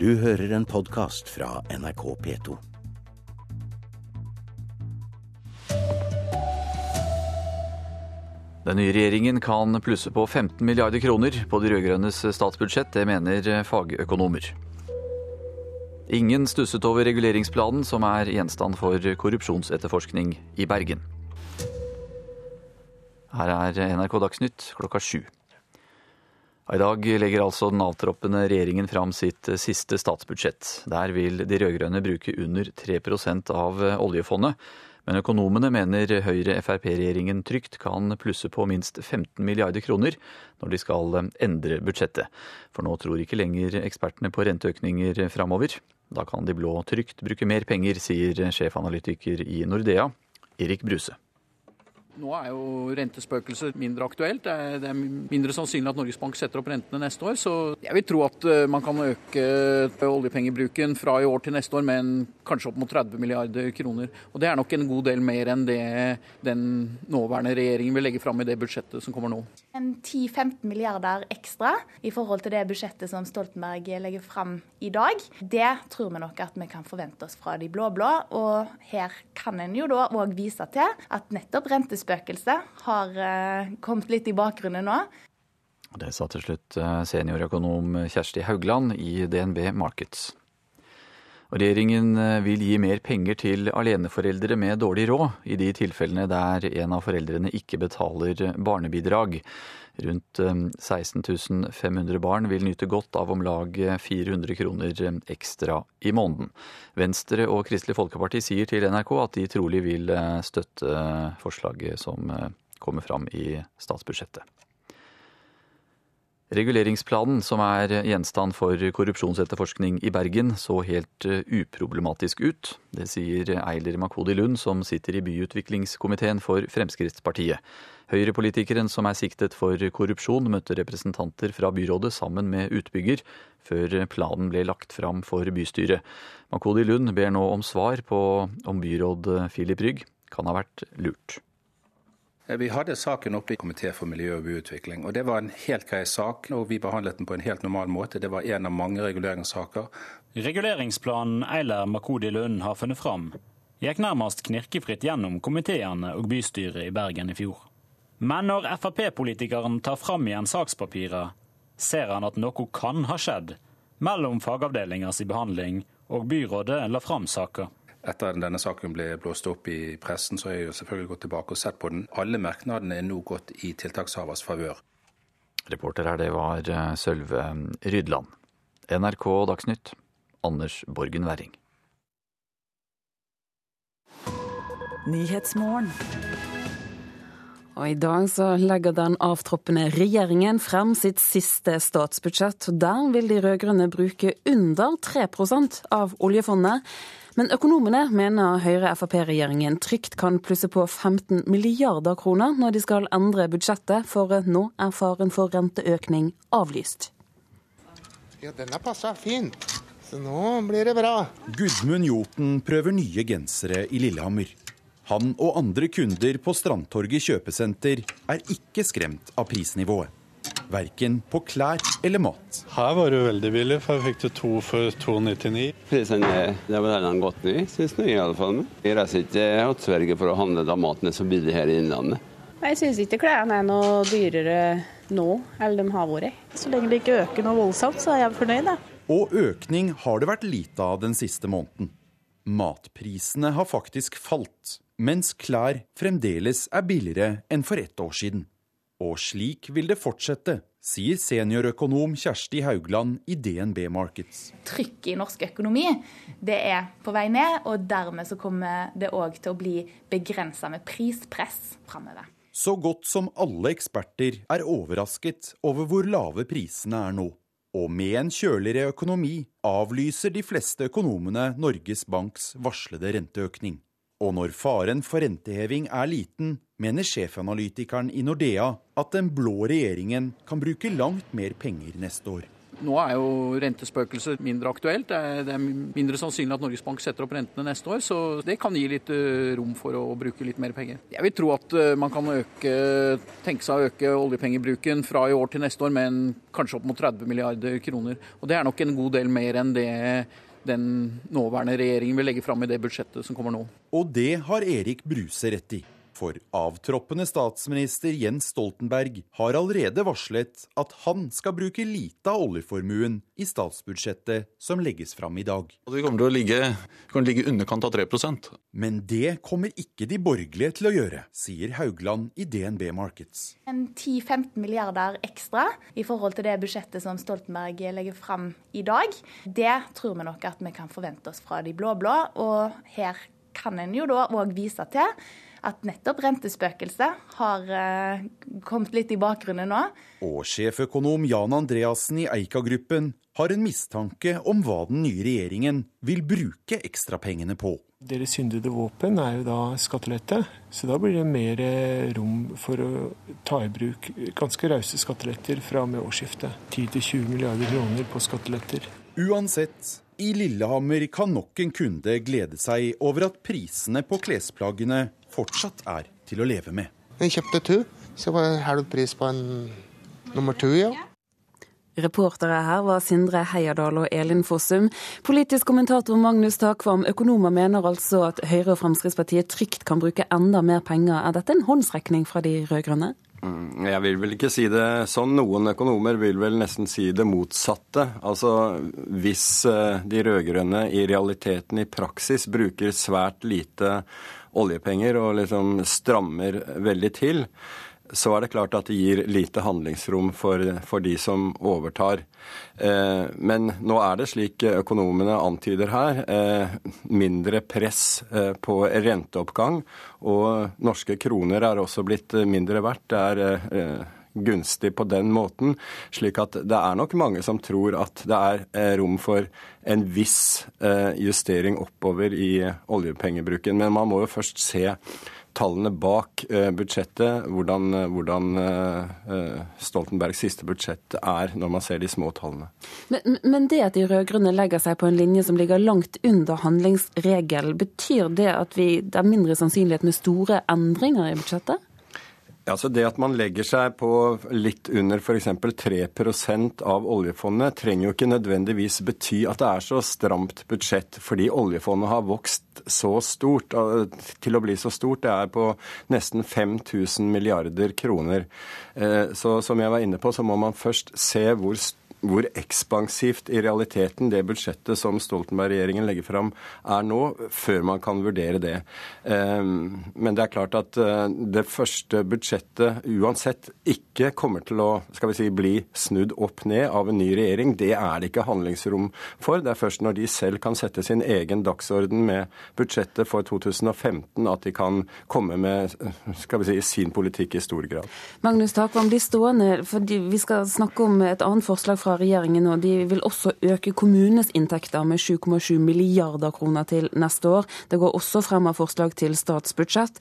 Du hører en podkast fra NRK P2. Den nye regjeringen kan plusse på 15 milliarder kroner på de rød-grønnes statsbudsjett. Det mener fagøkonomer. Ingen stusset over reguleringsplanen som er gjenstand for korrupsjonsetterforskning i Bergen. Her er NRK Dagsnytt klokka sju. I dag legger altså den avtroppende regjeringen fram sitt siste statsbudsjett. Der vil de rød-grønne bruke under 3% av oljefondet. Men økonomene mener Høyre-Frp-regjeringen trygt kan plusse på minst 15 milliarder kroner når de skal endre budsjettet. For nå tror ikke lenger ekspertene på renteøkninger framover. Da kan de blå trygt bruke mer penger, sier sjefanalytiker i Nordea, Erik Bruse. Nå er jo rentespøkelset mindre aktuelt. Det er mindre sannsynlig at Norges Bank setter opp rentene neste år. Så jeg vil tro at eh, man kan øke oljepengebruken fra i år til neste år med kanskje opp mot 30 milliarder kroner. Og det er nok en god del mer enn det den nåværende regjeringen vil legge fram i det budsjettet som kommer nå. En 10-15 milliarder ekstra i forhold til det budsjettet som Stoltenberg legger fram i dag. Det tror vi nok at vi kan forvente oss fra de blå-blå. Og her kan en jo da òg vise til at nettopp rentespøkelset spøkelset har eh, kommet litt i bakgrunnen nå. Det sa til slutt eh, seniorøkonom Kjersti Haugland i DNB Markets. Regjeringen eh, vil gi mer penger til aleneforeldre med dårlig råd, i de tilfellene der en av foreldrene ikke betaler barnebidrag. Rundt 16 500 barn vil nyte godt av om lag 400 kroner ekstra i måneden. Venstre og Kristelig Folkeparti sier til NRK at de trolig vil støtte forslaget som kommer fram i statsbudsjettet. Reguleringsplanen, som er gjenstand for korrupsjonsetterforskning i Bergen, så helt uproblematisk ut. Det sier Eiler Makodi Lund, som sitter i byutviklingskomiteen for Fremskrittspartiet. Høyrepolitikeren som er siktet for korrupsjon, møtte representanter fra byrådet sammen med utbygger før planen ble lagt fram for bystyret. Makodi Lund ber nå om svar på om byråd Filip Rygg kan ha vært lurt. Vi hadde saken oppe i Komité for miljø og byutvikling. og Det var en helt grei sak, og vi behandlet den på en helt normal måte. Det var en av mange reguleringssaker. Reguleringsplanen Eiler Makodi Lund har funnet fram, gikk nærmest knirkefritt gjennom komiteene og bystyret i Bergen i fjor. Men når Frp-politikeren tar fram igjen sakspapiret, ser han at noe kan ha skjedd mellom fagavdelingas behandling og byrådet la fram saka. Etter at denne saken ble blåst opp i pressen, så har jeg jo selvfølgelig gått tilbake og sett på den. Alle merknadene er nå gått i tiltakshavers favør. Reporter her, det var Sølve Rydland. NRK Dagsnytt, Anders Borgen Werring. Nyhetsmorgen. Og I dag så legger den avtroppende regjeringen frem sitt siste statsbudsjett. Der vil de rød-grønne bruke under 3% av oljefondet. Men økonomene mener Høyre-Frp-regjeringen trygt kan plusse på 15 milliarder kroner når de skal endre budsjettet, for nå er faren for renteøkning avlyst. Ja, denne passer fint. Så nå blir det bra. Gudmund Joten prøver nye gensere i Lillehammer. Han og andre kunder på Strandtorget kjøpesenter er ikke skremt av prisnivået. Verken på klær eller mat. Her var det veldig billig, for jeg fikk det to for 2,99. Prisene det var den godt ny, syns jeg i alle fall. Jeg reiser ikke til Sverige for å handle da maten er så billig her i Innlandet. Jeg syns ikke klærne er noe dyrere nå enn de har vært. Så lenge det ikke øker noe voldsomt, så er jeg fornøyd. Da. Og økning har det vært lite av den siste måneden. Matprisene har faktisk falt, mens klær fremdeles er billigere enn for ett år siden. Og slik vil det fortsette, sier seniorøkonom Kjersti Haugland i DNB Markets. Trykket i norsk økonomi det er på vei ned, og dermed så kommer det òg til å bli begrensa med prispress framover. Så godt som alle eksperter er overrasket over hvor lave prisene er nå. Og med en kjøligere økonomi avlyser de fleste økonomene Norges Banks varslede renteøkning. Og når faren for renteheving er liten, mener sjefanalytikeren i Nordea at den blå regjeringen kan bruke langt mer penger neste år. Nå er jo rentespøkelset mindre aktuelt. Det er, mindre sannsynlig at Norges Bank setter opp rentene neste år, så det kan gi litt uh, rom for å, bruke litt mer penger. Jeg vil tro at uh, man kan øke, tenke seg å øke oljepengebruken fra i år til neste år med kanskje opp mot 30 milliarder kroner. Og Det er nok en god del mer enn det den nåværende regjeringen vil legge fram i det budsjettet som kommer nå. Og det har Erik Bruse rett i. For avtroppende statsminister Jens Stoltenberg har allerede varslet at han skal bruke lite av oljeformuen i statsbudsjettet som legges fram i dag. Vi kommer til å ligge, ligge underkant av 3% Men det kommer ikke de borgerlige til å gjøre, sier Haugland i DNB Markets. En 10-15 milliarder ekstra i forhold til det budsjettet som Stoltenberg legger fram i dag. Det tror vi nok at vi kan forvente oss fra de blå-blå. Og her kan en jo da òg vise til at nettopp rentespøkelset har uh, kommet litt i bakgrunnen nå. Og sjeføkonom Jan Andreassen i Eika-gruppen har en mistanke om hva den nye regjeringen vil bruke ekstrapengene på. Deres syndede våpen er jo da skattelette, så da blir det mer eh, rom for å ta i bruk ganske rause skatteletter fra og med årsskiftet. 10-20 milliarder kroner på skatteletter. Uansett, i Lillehammer kan nok en kunde glede seg over at prisene på klesplaggene fortsatt er til å leve med. Jeg kjøpte to, så var det halv pris på en nummer to, ja. Reportere her var Sindre Heierdal og Elin Fossum. Politisk kommentator Magnus Takvam, økonomer mener altså at Høyre og Fremskrittspartiet trygt kan bruke enda mer penger. Er dette en håndsrekning fra de rød-grønne? Mm, jeg vil vel ikke si det sånn. Noen økonomer vil vel nesten si det motsatte. Altså hvis eh, de rød-grønne i realiteten i praksis bruker svært lite oljepenger og liksom strammer veldig til, så er det klart at det gir lite handlingsrom for, for de som overtar. Eh, men nå er det slik økonomene antyder her, eh, mindre press eh, på renteoppgang. Og norske kroner er også blitt mindre verdt. Det er eh, gunstig på den måten. Slik at det er nok mange som tror at det er eh, rom for en viss eh, justering oppover i oljepengebruken. Men man må jo først se tallene bak eh, budsjettet, hvordan, hvordan Stoltenbergs siste budsjett er når man ser de små tallene. Men, men det at de rød-grønne legger seg på en linje som ligger langt under handlingsregelen, betyr det at vi, det er mindre sannsynlighet med store endringer i budsjettet? Altså Det at man legger seg på litt under f.eks. 3 av oljefondet, trenger jo ikke nødvendigvis bety at det er så stramt budsjett, fordi oljefondet har vokst så stort. Til å bli så stort. Det er på nesten 5000 milliarder kroner. Eh, så som jeg var inne på, så må man først se hvor stort hvor ekspansivt i realiteten det budsjettet som Stoltenberg-regjeringen legger fram er nå, før man kan vurdere det. Ehm, men det er klart at eh, det første budsjettet uansett ikke kommer til å skal vi si, bli snudd opp ned av en ny regjering. Det er det ikke handlingsrom for. Det er først når de selv kan sette sin egen dagsorden med budsjettet for 2015 at de kan komme med skal vi si, sin politikk i stor grad. Magnus Takvam, bli stående, for vi skal snakke om et annet forslag fra regjeringen. nå. De vil også øke kommunenes inntekter med 7,7 milliarder kroner til neste år. Det går også frem av forslag til statsbudsjett.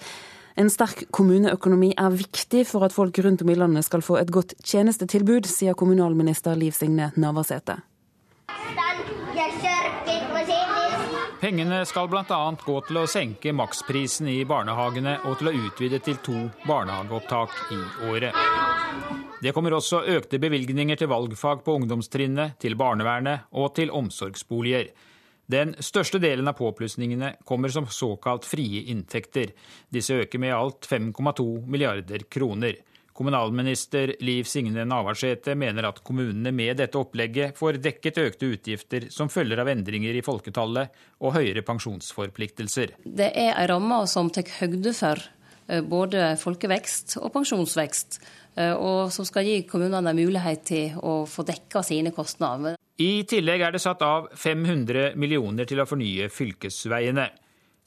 En sterk kommuneøkonomi er viktig for at folk rundt om i landet skal få et godt tjenestetilbud, sier kommunalminister Liv Signe Navarsete. Pengene skal bl.a. gå til å senke maksprisen i barnehagene og til å utvide til to barnehageopptak i året. Det kommer også økte bevilgninger til valgfag på ungdomstrinnet, til barnevernet og til omsorgsboliger. Den største delen av påplussingene kommer som såkalt frie inntekter. Disse øker med alt 5,2 milliarder kroner. Kommunalminister Liv Signe Navarsete mener at kommunene med dette opplegget får dekket økte utgifter som følger av endringer i folketallet og høyere pensjonsforpliktelser. Det er ei ramme som tar høgde for eh, både folkevekst og pensjonsvekst. Eh, og som skal gi kommunene mulighet til å få dekka sine kostnader. I tillegg er det satt av 500 millioner til å fornye fylkesveiene.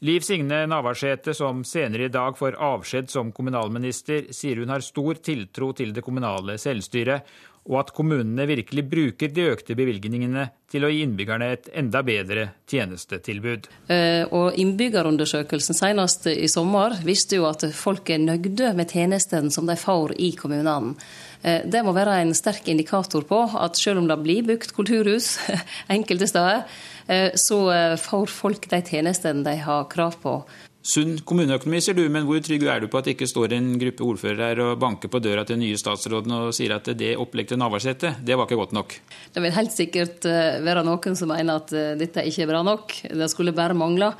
Liv Signe Navarsete, som senere i dag får avskjed som kommunalminister, sier hun har stor tiltro til det kommunale selvstyret, og at kommunene virkelig bruker de økte bevilgningene til å gi innbyggerne et enda bedre tjenestetilbud. Eh, og Innbyggerundersøkelsen senest i sommer viste jo at folk er nøgde med tjenestene som de får i kommunene. Eh, det må være en sterk indikator på at selv om det blir bygd kulturhus enkelte steder, eh, så får folk de tjenestene de har krav på. Sunn kommuneøkonomi, sier du, men hvor trygg er du på at det ikke står en gruppe ordførere her og banker på døra til den nye statsråden og sier at det opplegget til Navarsete, det var ikke godt nok? Det vil helt sikkert eh, være noen som mener at eh, dette ikke er bra nok. Det skulle bare mangle.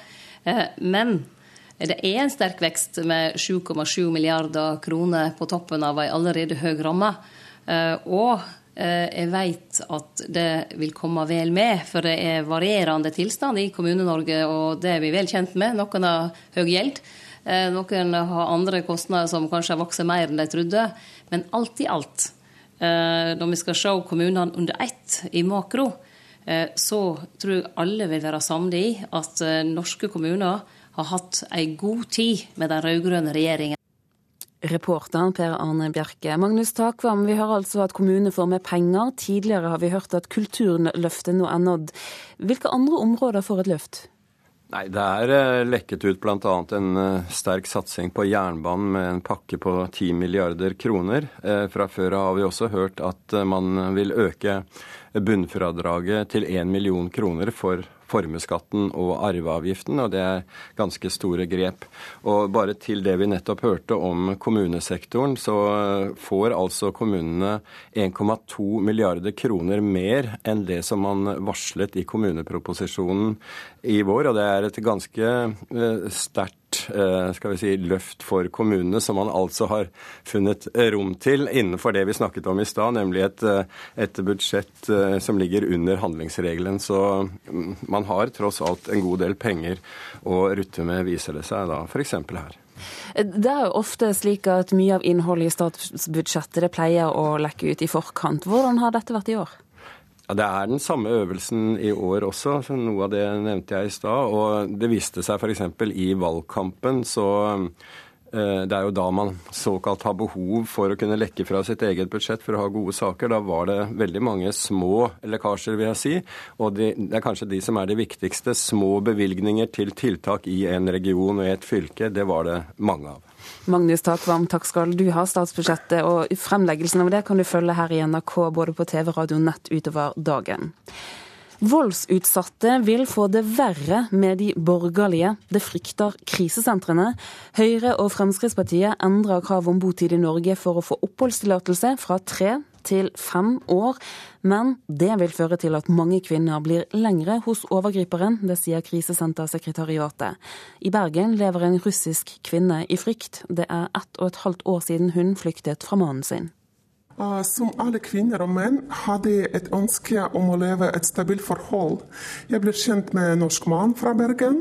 Eh, men det er en sterk vekst med 7,7 milliarder kroner på toppen av ei allerede høy ramme. Og jeg vet at det vil komme vel med, for det er varierende tilstand i Kommune-Norge, og det er vi vel kjent med. Noen har høy gjeld, eh, noen har andre kostnader som kanskje har vokst mer enn de trodde. Men alt i alt, eh, når vi skal se kommunene under ett i makro, så tror jeg alle vil være samde i at norske kommuner har hatt ei god tid med den rød-grønne regjeringa. Reporteren Per Arne Bjerke. Magnus Takvam, vi hører altså at kommunene får mer penger. Tidligere har vi hørt at Kulturløftet nå er nådd. Hvilke andre områder får et løft? Nei, Det er eh, lekket ut bl.a. en eh, sterk satsing på jernbanen med en pakke på 10 milliarder kroner. Eh, fra før har vi også hørt at man vil øke bunnfradraget til 1 million kroner for formuesskatten og arveavgiften, og det er ganske store grep. Og bare til det vi nettopp hørte om kommunesektoren, så får altså kommunene 1,2 milliarder kroner mer enn det som man varslet i kommuneproposisjonen i vår, og det er et ganske eh, sterkt skal vi si, løft for kommunene, som man altså har funnet rom til innenfor det vi snakket om i stad, nemlig et, eh, et, budsjett eh, som ligger under handlingsregelen. Så mm, man har tross alt en god del penger å rutte med, viser det seg da, f.eks. her. Det er jo ofte slik at mye av innholdet i statsbudsjettet pleier å lekke ut i forkant. Hvordan har dette vært i år? Ja, Det er den samme øvelsen i år også. så Noe av det nevnte jeg i stad. Og det viste seg f.eks. i valgkampen. Så eh, det er jo da man såkalt har behov for å kunne lekke fra sitt eget budsjett for å ha gode saker. Da var det veldig mange små lekkasjer, vil jeg si. Og det er kanskje de som er de viktigste. Små bevilgninger til tiltak i en region og i et fylke. Det var det mange av. Magnus Takvam, takk skal du ha. Statsbudsjettet og fremleggelsen av det kan du følge her i NRK både på TV, radio og nett utover dagen. Voldsutsatte vil få det verre med de borgerlige. Det frykter krisesentrene. Høyre og Fremskrittspartiet endrer krav om botid i Norge for å få oppholdstillatelse fra tre til fem år. Men det vil føre til at mange kvinner blir lengre hos overgriperen, det sier Krisesentersekretariatet. I Bergen lever en russisk kvinne i frykt. Det er ett og et halvt år siden hun flyktet fra mannen sin. Ah, som alle kvinner og menn hadde jeg et ønske om å leve et stabilt forhold. Jeg ble kjent med en norsk mann fra Bergen.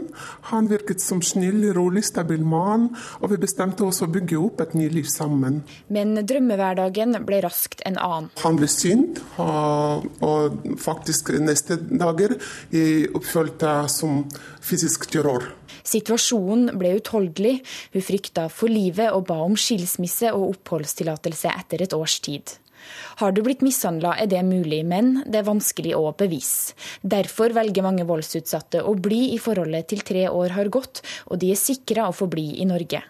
Han virket som snill, rolig, stabil mann, og vi bestemte oss å bygge opp et nytt liv sammen. Men drømmehverdagen ble raskt en annen. Han ble synd, og faktisk neste dager jeg oppfølte som fysisk terror. Situasjonen ble utholdelig. Hun frykta for livet og ba om skilsmisse og oppholdstillatelse etter et års tid. Har du blitt mishandla er det mulig, men det er vanskelig å bevise. Derfor velger mange voldsutsatte å bli i forholdet til tre år har gått, og de er sikra å få bli i Norge.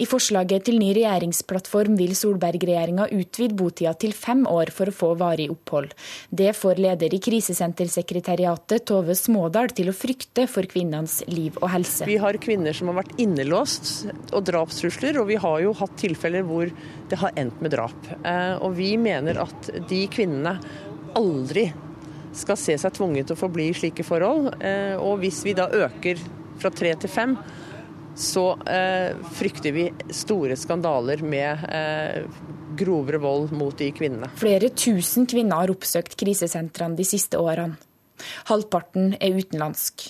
I forslaget til ny regjeringsplattform vil Solberg-regjeringa utvide botida til fem år for å få varig opphold. Det får leder i Krisesentersekretariatet, Tove Smådal, til å frykte for kvinnenes liv og helse. Vi har kvinner som har vært innelåst og drapstrusler, og vi har jo hatt tilfeller hvor det har endt med drap. Eh, og vi mener at de kvinnene aldri skal se seg tvunget til å forbli i slike forhold. Eh, og hvis vi da øker fra tre til fem, så eh, frykter vi store skandaler med eh, grovere vold mot de kvinnene. Flere tusen kvinner har oppsøkt krisesentrene de siste årene. Halvparten er utenlandsk.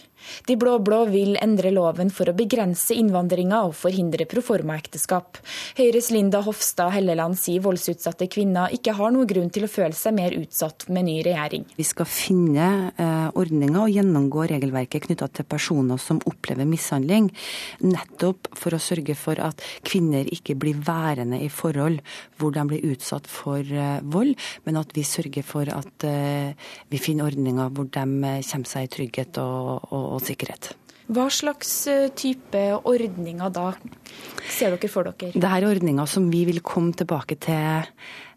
De blå-blå vil endre loven for å begrense innvandringa og forhindre proformaekteskap. Høyres Linda Hofstad Helleland sier voldsutsatte kvinner ikke har noen grunn til å føle seg mer utsatt med ny regjering. Vi skal finne eh, ordninger og gjennomgå regelverket knytta til personer som opplever mishandling, nettopp for å sørge for at kvinner ikke blir værende i forhold hvor de blir utsatt for eh, vold, men at vi sørger for at eh, vi finner ordninger hvor de eh, kommer seg i trygghet og, og og sikkerhet. Hva slags eh, type ordninger da ser dere for dere? Det er ordninger som vi vil komme tilbake til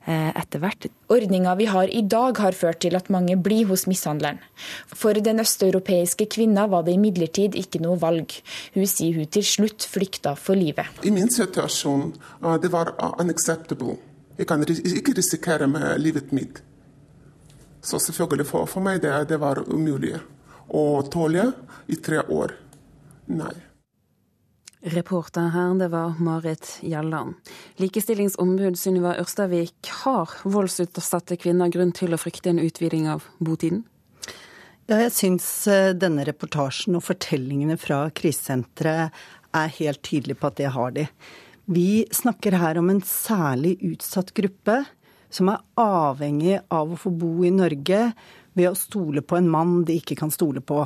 eh, etter hvert. Ordninga vi har i dag har ført til at mange blir hos mishandleren. For den østeuropeiske kvinna var det imidlertid ikke noe valg. Hun sier hun til slutt flykta for livet. I min situasjon uh, det var unacceptable. Jeg kan ikke risikere med livet mitt. Så selvfølgelig for, for meg det, det var umulig å tåle i tre år. Nei. Reporter her, det var Marit Gjelland. Likestillingsombud Sunniva Ørstavik, har voldsutsatte kvinner grunn til å frykte en utviding av botiden? Ja, jeg syns eh, denne reportasjen og fortellingene fra krisesenteret er helt tydelige på at det har de. Vi snakker her om en særlig utsatt gruppe som er avhengig av å få bo i Norge ved å stole på en mann de ikke kan stole på.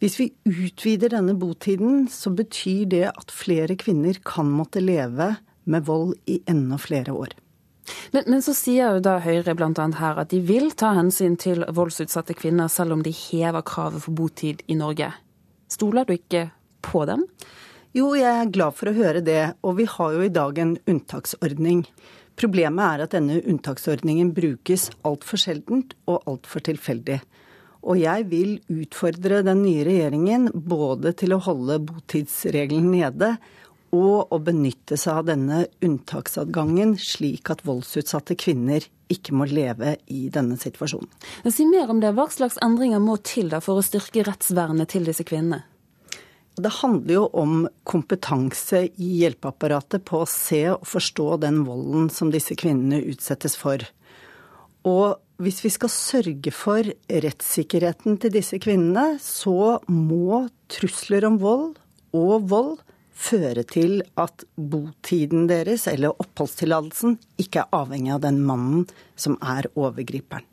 Hvis vi utvider denne botiden, så betyr det at flere kvinner kan måtte leve med vold i enda flere år. Men, men så sier jo da Høyre bl.a. her at de vil ta hensyn til voldsutsatte kvinner, selv om de hever kravet for botid i Norge. Stoler du ikke på dem? Jo, jeg er glad for å høre det. Og vi har jo i dag en unntaksordning. Problemet er at denne unntaksordningen brukes altfor sjeldent og altfor tilfeldig. Og jeg vil utfordre den nye regjeringen både til å holde botidsregelen nede og å benytte seg av denne unntaksadgangen, slik at voldsutsatte kvinner ikke må leve i denne situasjonen. Si mer om det. Hva slags endringer må til da for å styrke rettsvernet til disse kvinnene? Det handler jo om kompetanse i hjelpeapparatet på å se og forstå den volden som disse kvinnene utsettes for. Og hvis vi skal sørge for rettssikkerheten til disse kvinnene, så må trusler om vold og vold føre til at botiden deres, eller oppholdstillatelsen, ikke er avhengig av den mannen som er overgriperen.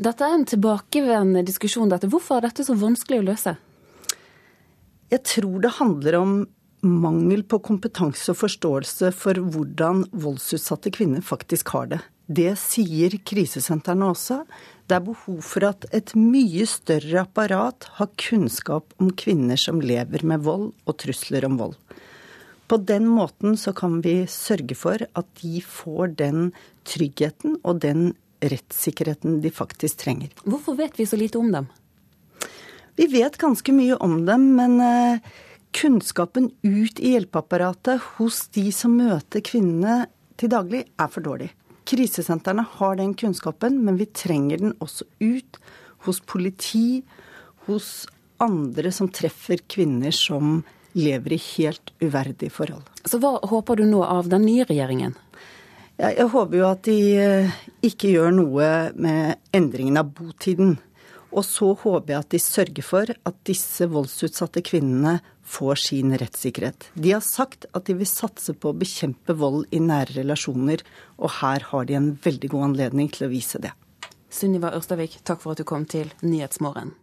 Dette er en tilbakevendende diskusjon. Dette. Hvorfor er dette så vanskelig å løse? Jeg tror det handler om mangel på kompetanse og forståelse for hvordan voldsutsatte kvinner faktisk har det. Det sier krisesentrene også. Det er behov for at et mye større apparat har kunnskap om kvinner som lever med vold og trusler om vold. På den måten så kan vi sørge for at de får den tryggheten og den rettssikkerheten de faktisk trenger. Hvorfor vet vi så lite om dem? Vi vet ganske mye om dem, men eh, kunnskapen ut i hjelpeapparatet hos de som møter kvinnene til daglig, er for dårlig. Krisesentrene har den kunnskapen, men vi trenger den også ut hos politi, hos andre som treffer kvinner som lever i helt uverdige forhold. Så hva håper du nå av den nye regjeringen? Jeg håper jo at de eh, ikke gjør noe med endringen av botiden. Og så håper jeg at de sørger for at disse voldsutsatte kvinnene får sin rettssikkerhet. De har sagt at de vil satse på å bekjempe vold i nære relasjoner, og her har de en veldig god anledning til å vise det. Sunniva Ørstavik, takk for at du kom til Nyhetsmorgen.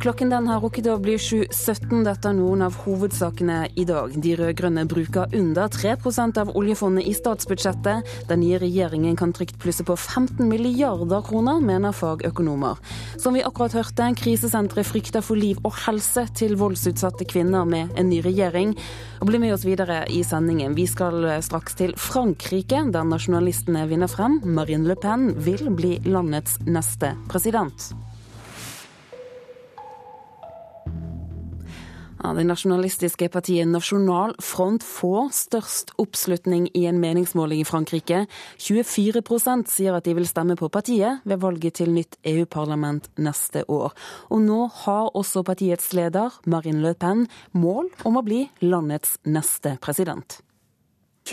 Klokken den har rukket å bli 7.17. Dette er noen av hovedsakene i dag. De rød-grønne bruker under 3% av oljefondet i statsbudsjettet. Den nye regjeringen kan trygt plusse på 15 milliarder kroner, mener fagøkonomer. Som vi akkurat hørte, krisesenteret frykter for liv og helse til voldsutsatte kvinner med en ny regjering. Og Bli med oss videre i sendingen. Vi skal straks til Frankrike, der nasjonalistene vinner frem. Marine Le Pen vil bli landets neste president. Ja, det nasjonalistiske partiet Nasjonal Front får størst oppslutning i en meningsmåling i Frankrike. 24% sier at de vil stemme på partiet ved valget til nytt EU-parlament neste år. Og nå har også partiets leder, Marine Le Pen, mål om å bli landets neste president.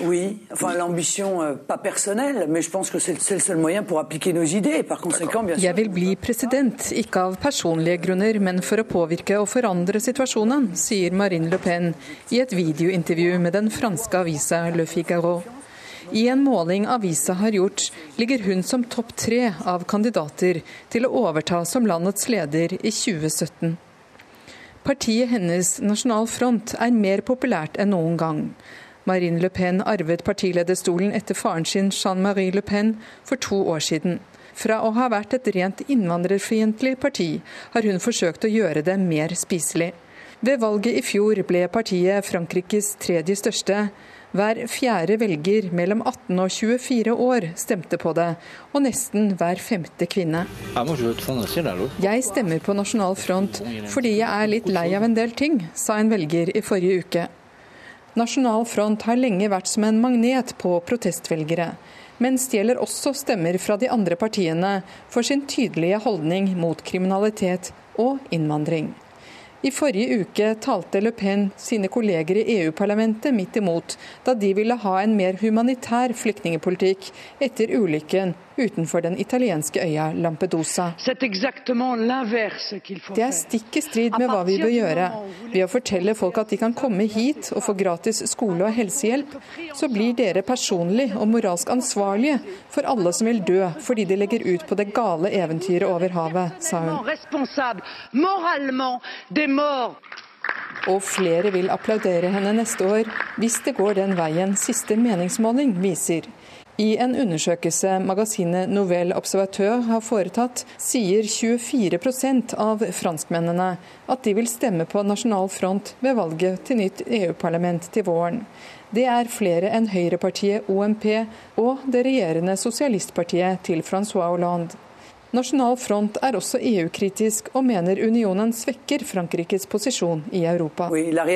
Oui, enfin l'ambition euh, pas personnelle, mais je pense que c'est le seul moyen pour appliquer nos idées. Par conséquent, bien sûr. Jeg vil bli president, ikke av personlige grunner, men for å påvirke og forandre situasjonen, sier Marine Le Pen i et videointervju med den franske avisa Le Figaro. I en måling avisa har gjort, ligger hun som topp tre av kandidater til å overta som landets leder i 2017. Partiet hennes, Nasjonal Front, er mer populært enn noen gang. Marine Le Pen arvet partilederstolen etter faren sin Jean-Marie Le Pen for to år siden. Fra å ha vært et rent innvandrerfiendtlig parti, har hun forsøkt å gjøre det mer spiselig. Ved valget i fjor ble partiet Frankrikes tredje største. Hver fjerde velger mellom 18 og 24 år stemte på det, og nesten hver femte kvinne. Jeg stemmer på Nasjonal Front fordi jeg er litt lei av en del ting, sa en velger i forrige uke. Nasjonal Front har lenge vært som en magnet på protestvelgere, men stjeler også stemmer fra de andre partiene for sin tydelige holdning mot kriminalitet og innvandring. I forrige uke talte Le Pen sine kolleger i EU-parlamentet midt imot, da de ville ha en mer humanitær flyktningepolitikk etter ulykken utenfor den italienske øya Lampedusa. Det er stikk i strid med hva vi bør gjøre. Ved å fortelle folk at de kan komme hit og få gratis skole og helsehjelp, så blir dere personlig og moralsk ansvarlige for alle som vil dø fordi de legger ut på det gale eventyret over havet, sa hun. Og flere vil applaudere henne neste år hvis det går den veien siste meningsmåling viser. I en undersøkelse magasinet Nouvelle Observateur har foretatt, sier 24% av franskmennene at de vil stemme på Nasjonal Front ved valget til nytt EU-parlament til våren. Det er flere enn høyrepartiet OMP og det regjerende sosialistpartiet til Francois Hollande. Nasjonal Front er også EU-kritisk og mener unionen svekker Frankrikes posisjon i Europa. Oui, euh,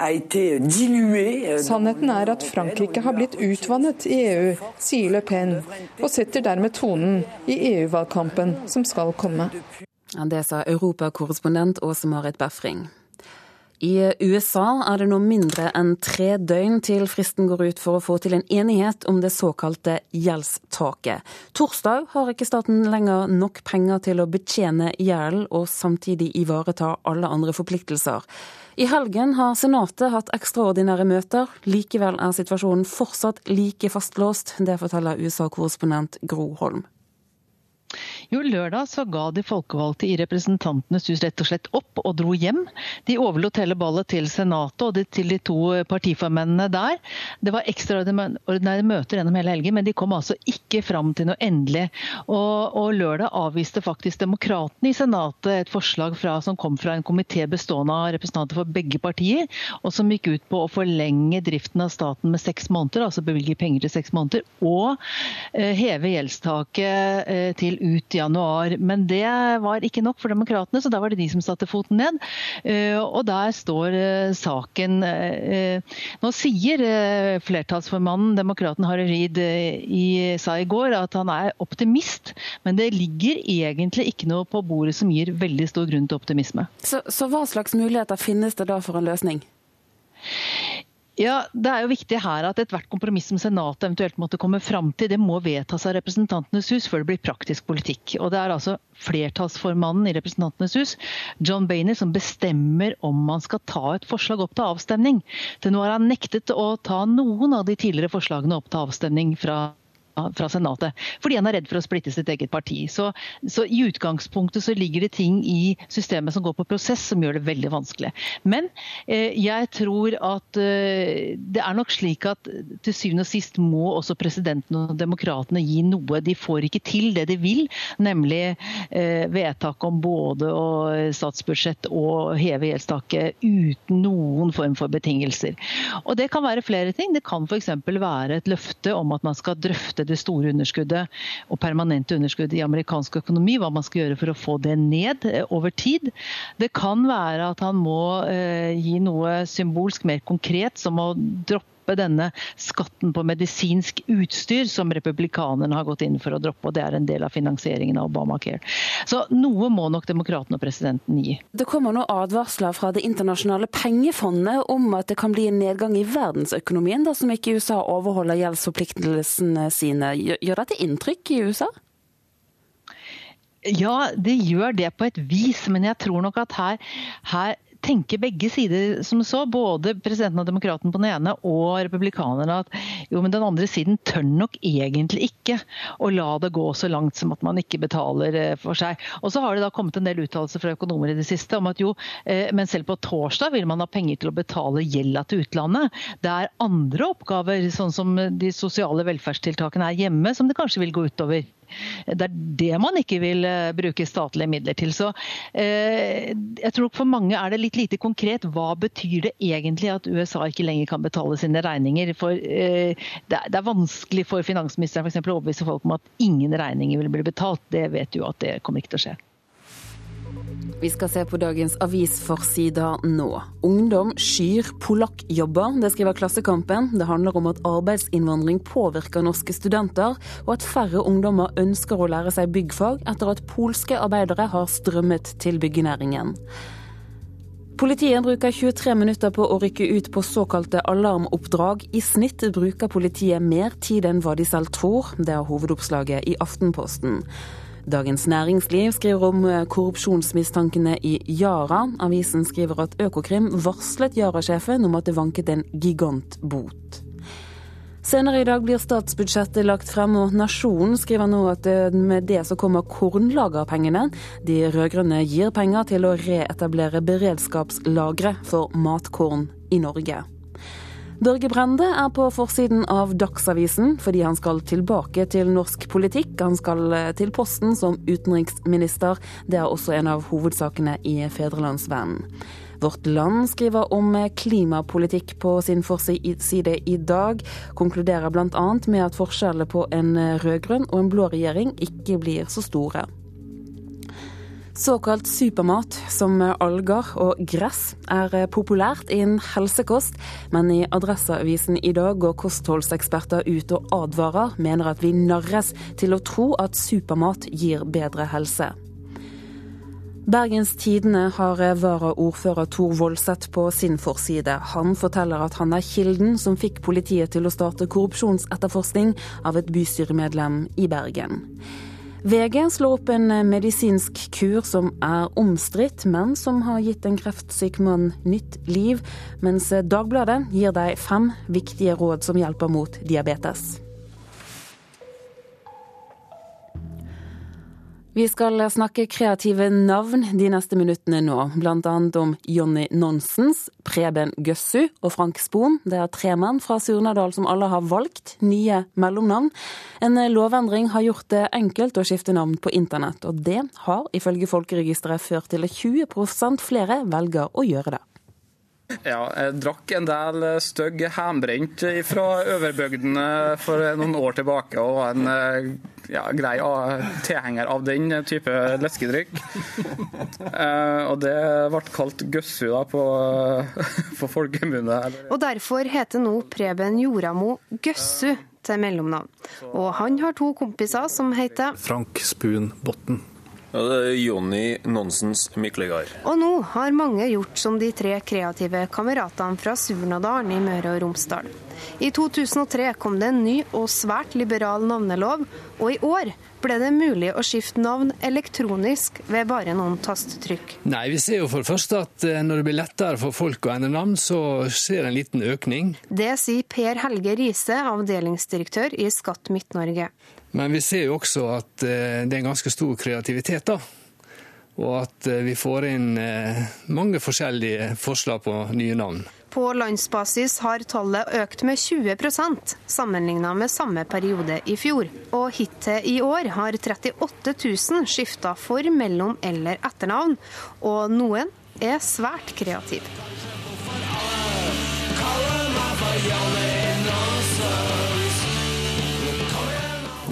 euh, Sannheten er at Frankrike har blitt utvannet i EU, sier Le Pen, og setter dermed tonen i EU-valgkampen som skal komme. Det sa europakorrespondent Åse Marit Befring. I USA er det nå mindre enn tre døgn til fristen går ut for å få til en enighet om det såkalte gjeldstaket. Torsdag har ikke staten lenger nok penger til å betjene gjelden og samtidig ivareta alle andre forpliktelser. I helgen har Senatet hatt ekstraordinære møter. Likevel er situasjonen fortsatt like fastlåst. Det forteller USA-korrespondent Gro Holm. Jo, lørdag så ga de folkevalgte i Representantenes hus rett og slett opp og dro hjem. De overlot hele ballet til Senatet og til de to partiformennene der. Det var ekstraordinære møter gjennom hele helgen, men de kom altså ikke fram til noe endelig. Og, og lørdag avviste faktisk demokratene i Senatet et forslag fra, som kom fra en komité bestående av representanter for begge partier, og som gikk ut på å forlenge driften av staten med seks måneder, altså bevilge penger til seks måneder, og eh, heve gjeldstaket eh, til ut i januar. Men det var ikke nok for demokratene, så da var det de som satte foten ned. Eh, og der står eh, saken. Eh, nå sier flertallsformannen, demokraten Harry Reid, sa i går at han er optimist, men det ligger egentlig ikke noe på bordet som gir veldig stor grunn til optimisme. Så, så hva slags muligheter finnes det da for en løsning? Ja, Det er jo viktig her at ethvert kompromiss som Senatet eventuelt måtte komme fram til, det må vedtas av Representantenes hus før det blir praktisk politikk. Og Det er altså flertallsformannen i Representantenes hus, John Bainer, som bestemmer om man skal ta et forslag opp til avstemning. Til nå har han nektet å ta noen av de tidligere forslagene opp til avstemning fra fra Senatet. Fordi han er redd for å splitte sitt eget parti. Så, så, i utgangspunktet så ligger det ting i systemet som går på prosess som gjør det veldig vanskelig. Men eh, jeg tror at eh, det er nok slik at til syvende og sist må også presidenten og demokratene gi noe. De får ikke til det de vil, nemlig eh, vedtak om både statsbudsjett og heve gjeldstaket uten noen form for betingelser. Og Det kan være flere ting. Det kan f.eks. være et løfte om at man skal drøfte det store underskuddet og permanente underskuddet i amerikansk økonomi, hva man skal gjøre for å få det ned eh, over tid. Det kan være at han må eh, gi noe symbolsk mer konkret, som å droppe droppe denne skatten på medisinsk utstyr, som republikanerne har gått inn for å droppe. og Det er en del av finansieringen av Obamacare. Så noe må nok demokratene og presidenten gi. Det kommer nå advarsler fra Det internasjonale pengefondet om at det kan bli en nedgang i verdensøkonomien dersom ikke USA overholder gjeldsforpliktelsene sine. Gjør dette inntrykk i USA? Ja, det gjør det på et vis, men jeg tror nok at her, her tenker begge sider som så, både presidenten og demokraten på den ene og republikanerne, at jo, men den andre siden tør nok egentlig ikke å la det gå så langt som at man ikke betaler eh, for seg. Og så har det da kommet en del uttalelser fra økonomer i det siste om at jo, eh, men selv på torsdag vil man ha penger til å betale gjelda til utlandet. Det er andre oppgaver, sånn som de sosiale velferdstiltakene er hjemme, som det kanskje vil gå utover. Det er det man ikke vil eh, bruke statlige midler til. Så eh, jeg tror for mange er det litt lite konkret. Hva betyr det egentlig at USA ikke lenger kan betale sine regninger? For eh, det, er, vanskelig for finansministeren for eksempel, å overbevise folk om at ingen regninger vil bli betalt. Det vet du at det kommer ikke til å skje. Vi skal se på dagens avisforsider nå. Ungdom skyr polakkjobber, det skriver Klassekampen. Det handler om at arbeidsinnvandring påvirker norske studenter, og at færre ungdommer ønsker å lære seg byggfag etter at polske arbeidere har strømmet til byggenæringen. Politiet bruker 23 minutter på å rykke ut på såkalte alarmoppdrag. I snitt bruker politiet mer tid enn hva de selv tror. Det er hovedoppslaget i Aftenposten. Dagens Næringsliv skriver om eh, korrupsjonsmistankene i Yara. Avisen skriver at Økokrim varslet Yara-sjefen om at det vanket en gigantbot. Senere i dag blir statsbudsjettet lagt frem, og Nasjonen skriver nå at eh, med det så kommer kornlagerpengene. De rød-grønne gir penger til å reetablere beredskapslagre for matkorn i Norge. Børge Brende er på forsiden av Dagsavisen fordi han skal tilbake til norsk politikk. Han skal eh, til posten som utenriksminister. Det er også en av hovedsakene i Fedrelandsvennen. Vårt Land skriver om klimapolitikk på sin forside i dag. Konkluderer bl.a. med at forskjellene på en rød-grønn og en blå regjering ikke blir så store. Såkalt supermat, som alger og gress, er populært innen helsekost, men i Adresseavisen i dag går kostholdseksperter ut og advarer, mener at vi narres til å tro at supermat gir bedre helse. Bergens Tidende har varaordfører Tor Voldseth på sin forside. Han forteller at han er kilden som fikk politiet til å starte korrupsjonsetterforskning av et bystyremedlem i Bergen. VG slår opp en medisinsk kur som er omstridt, men som har gitt en kreftsyk mann nytt liv, mens Dagbladet gir deg fem viktige råd som hjelper mot diabetes. Vi skal snakke kreative navn de neste minuttene nå, bl.a. om Jonny Nonsens, Preben Gøssu og Frank Spoen. Det er tre menn fra Surnadal som alle har valgt nye mellomnavn. En lovendring har gjort det enkelt å skifte navn på internett, og det har ifølge Folkeregisteret ført til at 20% flere velger å gjøre det. Ja, jeg drakk en del stygg hjemmebrent fra overbygdene for noen år tilbake, og var en eh, ja, grei tilhenger av den type leskedrikk. Eh, og det ble kalt gøssu da på, på folkemunne. Og derfor heter nå Preben Joramo Gøssu til mellomnavn. Og han har to kompiser som heter Frank Spun Botten. Ja, det er Jonny Nonsens Miklegard. Og nå har mange gjort som de tre kreative kameratene fra Surnadalen i Møre og Romsdal. I 2003 kom det en ny og svært liberal navnelov, og i år ble det mulig å skifte navn elektronisk ved bare noen tastetrykk. Nei, Vi ser jo for det første at eh, når det blir lettere for folk å endre navn, så skjer en liten økning. Det sier Per Helge Riise, avdelingsdirektør i Skatt Midt-Norge. Men vi ser jo også at eh, det er ganske stor kreativitet. da. Og at eh, vi får inn eh, mange forskjellige forslag på nye navn. På landsbasis har tallet økt med 20% sammenlignet med samme periode i fjor. Og hittil i år har 38 000 skifta for, mellom eller etternavn. Og noen er svært kreative.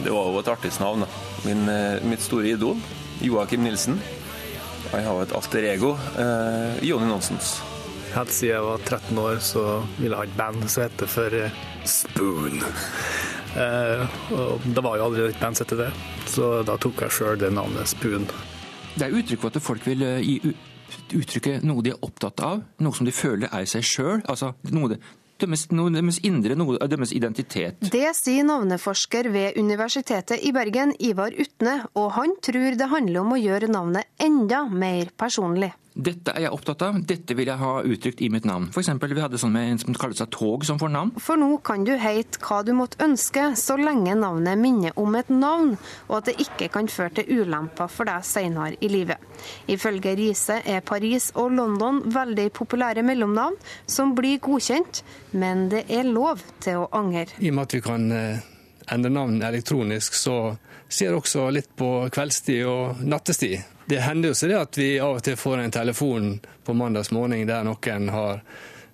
Det var jo et artistnavn. Min, eh, mitt store idol, Joakim Nilsen. Jeg har et alter ego, eh, Jonny Nonsens. Helt siden jeg var 13 år så ville jeg ha et band som heter for eh, Spoon. Eh, og det var jo aldri et band som het det, så da tok jeg sjøl det navnet Spoon. Det er uttrykk for at folk vil eh, gi uttrykke noe de er opptatt av, noe som de føler er seg sjøl. Altså noe deres, deres indre, deres identitet. Det sier navneforsker ved Universitetet i Bergen, Ivar Utne, og han tror det handler om å gjøre navnet enda mer personlig. Dette er jeg opptatt av, dette vil jeg ha uttrykt i mitt navn. For eksempel, vi hadde sånn med en som kalte seg Tog som får navn. For nå kan du heite hva du måtte ønske, så lenge navnet minner om et navn, og at det ikke kan føre til ulemper for deg senere i livet. Ifølge Riise er Paris og London veldig populære mellomnavn som blir godkjent, men det er lov til å angre. I og med at vi kan eh, endre navn elektronisk, så ser jeg også litt på kveldstid og nattestid. Det hender jo så det at vi av og til får en telefon på mandags morgen der noen har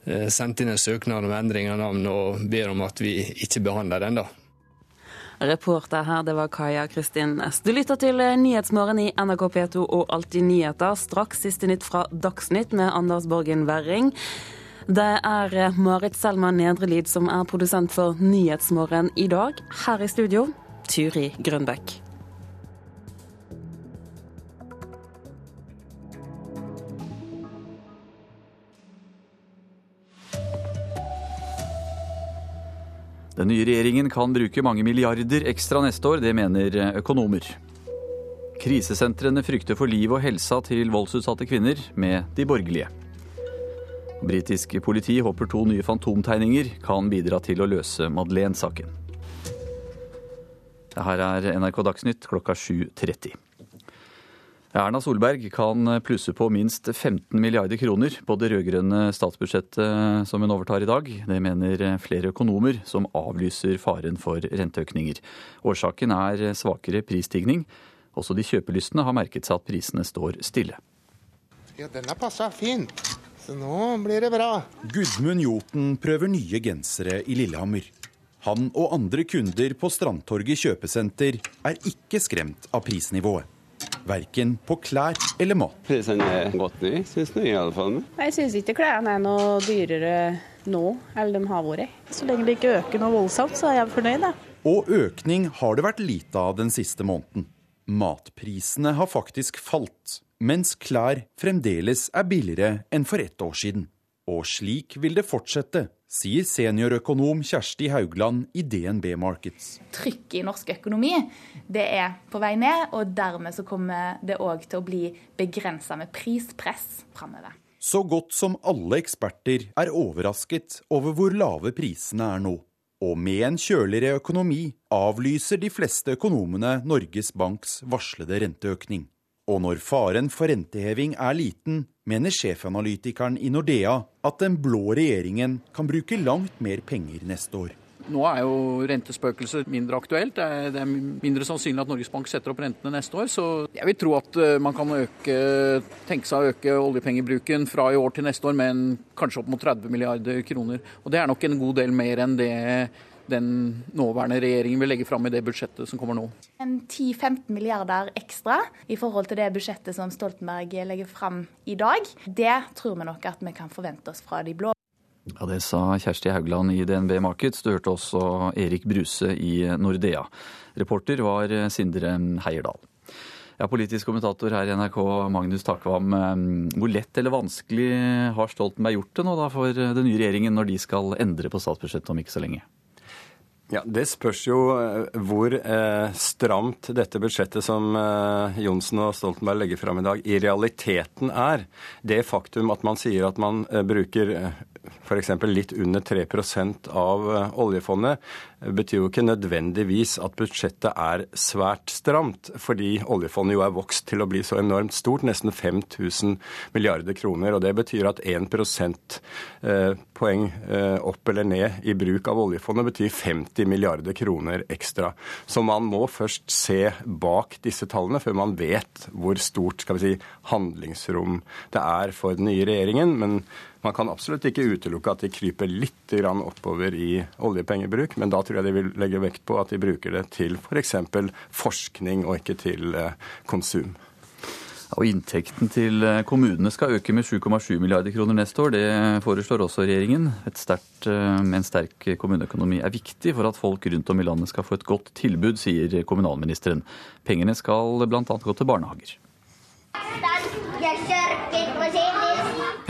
eh, sendt inn en søknad om endring av navn og ber om at vi ikke behandler den. da. Reporter her, det var Kaja Kristin Næss. Du lytter til eh, Nyhetsmorgen i NRK P2 og Alltid nyheter. Straks siste nytt fra Dagsnytt med Anders Borgen Werring. Det er eh, Marit Selma Nedrelid som er produsent for Nyhetsmorgen i dag. Her i studio, Turi Grønbekk. Den nye regjeringen kan bruke mange milliarder ekstra neste år, det mener økonomer. Krisesentrene frykter for liv og helsa til voldsutsatte kvinner med de borgerlige. Britisk politi håper to nye fantomtegninger kan bidra til å løse Madeleine-saken. Her er NRK Dagsnytt klokka 7.30. Erna Solberg kan plusse på minst 15 milliarder kroner på det rød-grønne statsbudsjettet som hun overtar i dag. Det mener flere økonomer, som avlyser faren for renteøkninger. Årsaken er svakere prisstigning. Også de kjøpelystne har merket seg at prisene står stille. Ja, den er passa fint. Så nå blir det bra. Gudmund Joten prøver nye gensere i Lillehammer. Han og andre kunder på Strandtorget kjøpesenter er ikke skremt av prisnivået verken på klær eller mat. Prisene er godt nye, syns jeg i alle fall. Jeg syns ikke klærne er noe dyrere nå enn de har vært. Så lenge det ikke øker noe voldsomt, så er jeg fornøyd. Da. Og økning har det vært lite av den siste måneden. Matprisene har faktisk falt, mens klær fremdeles er billigere enn for ett år siden. Og slik vil det fortsette, sier seniorøkonom Kjersti Haugland i DNB Markets. Trykket i norsk økonomi det er på vei ned, og dermed så kommer det òg til å bli begrensa med prispress framover. Så godt som alle eksperter er overrasket over hvor lave prisene er nå. Og med en kjøligere økonomi avlyser de fleste økonomene Norges Banks varslede renteøkning. Og når faren for renteheving er liten, mener sjefanalytikeren i Nordea at den blå regjeringen kan bruke langt mer penger neste år. Nå er jo rentespøkelset mindre aktuelt. Det er mindre sannsynlig at Norges Bank setter opp rentene neste år. Så jeg vil tro at eh, man kan øke, tenke seg å øke oljepengebruken fra i år til neste år med kanskje opp mot 30 milliarder kroner. Og det er nok en god del mer enn det den nåværende regjeringen vil legge fram i det budsjettet som kommer nå. En 10-15 milliarder ekstra i forhold til det budsjettet som Stoltenberg legger fram i dag. Det tror vi nok at vi kan forvente oss fra de blå. Ja, Det sa Kjersti Haugland i DNB Markets. Du hørte også Erik Bruse i Nordea. Reporter var Sindre Heierdal. Ja, Politisk kommentator her i NRK, Magnus Takvam. Hvor lett eller vanskelig har Stoltenberg gjort det nå da for den nye regjeringen når de skal endre på statsbudsjettet om ikke så lenge? Ja, Det spørs jo eh, hvor eh, stramt dette budsjettet som eh, Johnsen og Stoltenberg legger fram i dag, i realiteten er. Det faktum at man sier at man eh, bruker eh, f.eks. litt under 3 av eh, oljefondet, betyr jo ikke nødvendigvis at budsjettet er svært stramt, fordi oljefondet jo er vokst til å bli så enormt stort, nesten 5000 milliarder kroner. og Det betyr at 1 prosentpoeng eh, opp eller ned i bruk av oljefondet betyr 50 milliarder kroner ekstra. Så man må først se bak disse tallene før man vet hvor stort skal vi si, handlingsrom det er for den nye regjeringen. men man kan absolutt ikke utelukke at de kryper litt oppover i oljepengebruk, men da tror jeg de vil legge vekt på at de bruker det til f.eks. For forskning og ikke til eh, konsum. Og Inntekten til eh, kommunene skal øke med 7,7 milliarder kroner neste år. Det foreslår også regjeringen. Sterkt, eh, en sterk kommuneøkonomi er viktig for at folk rundt om i landet skal få et godt tilbud, sier kommunalministeren. Pengene skal bl.a. gå til barnehager.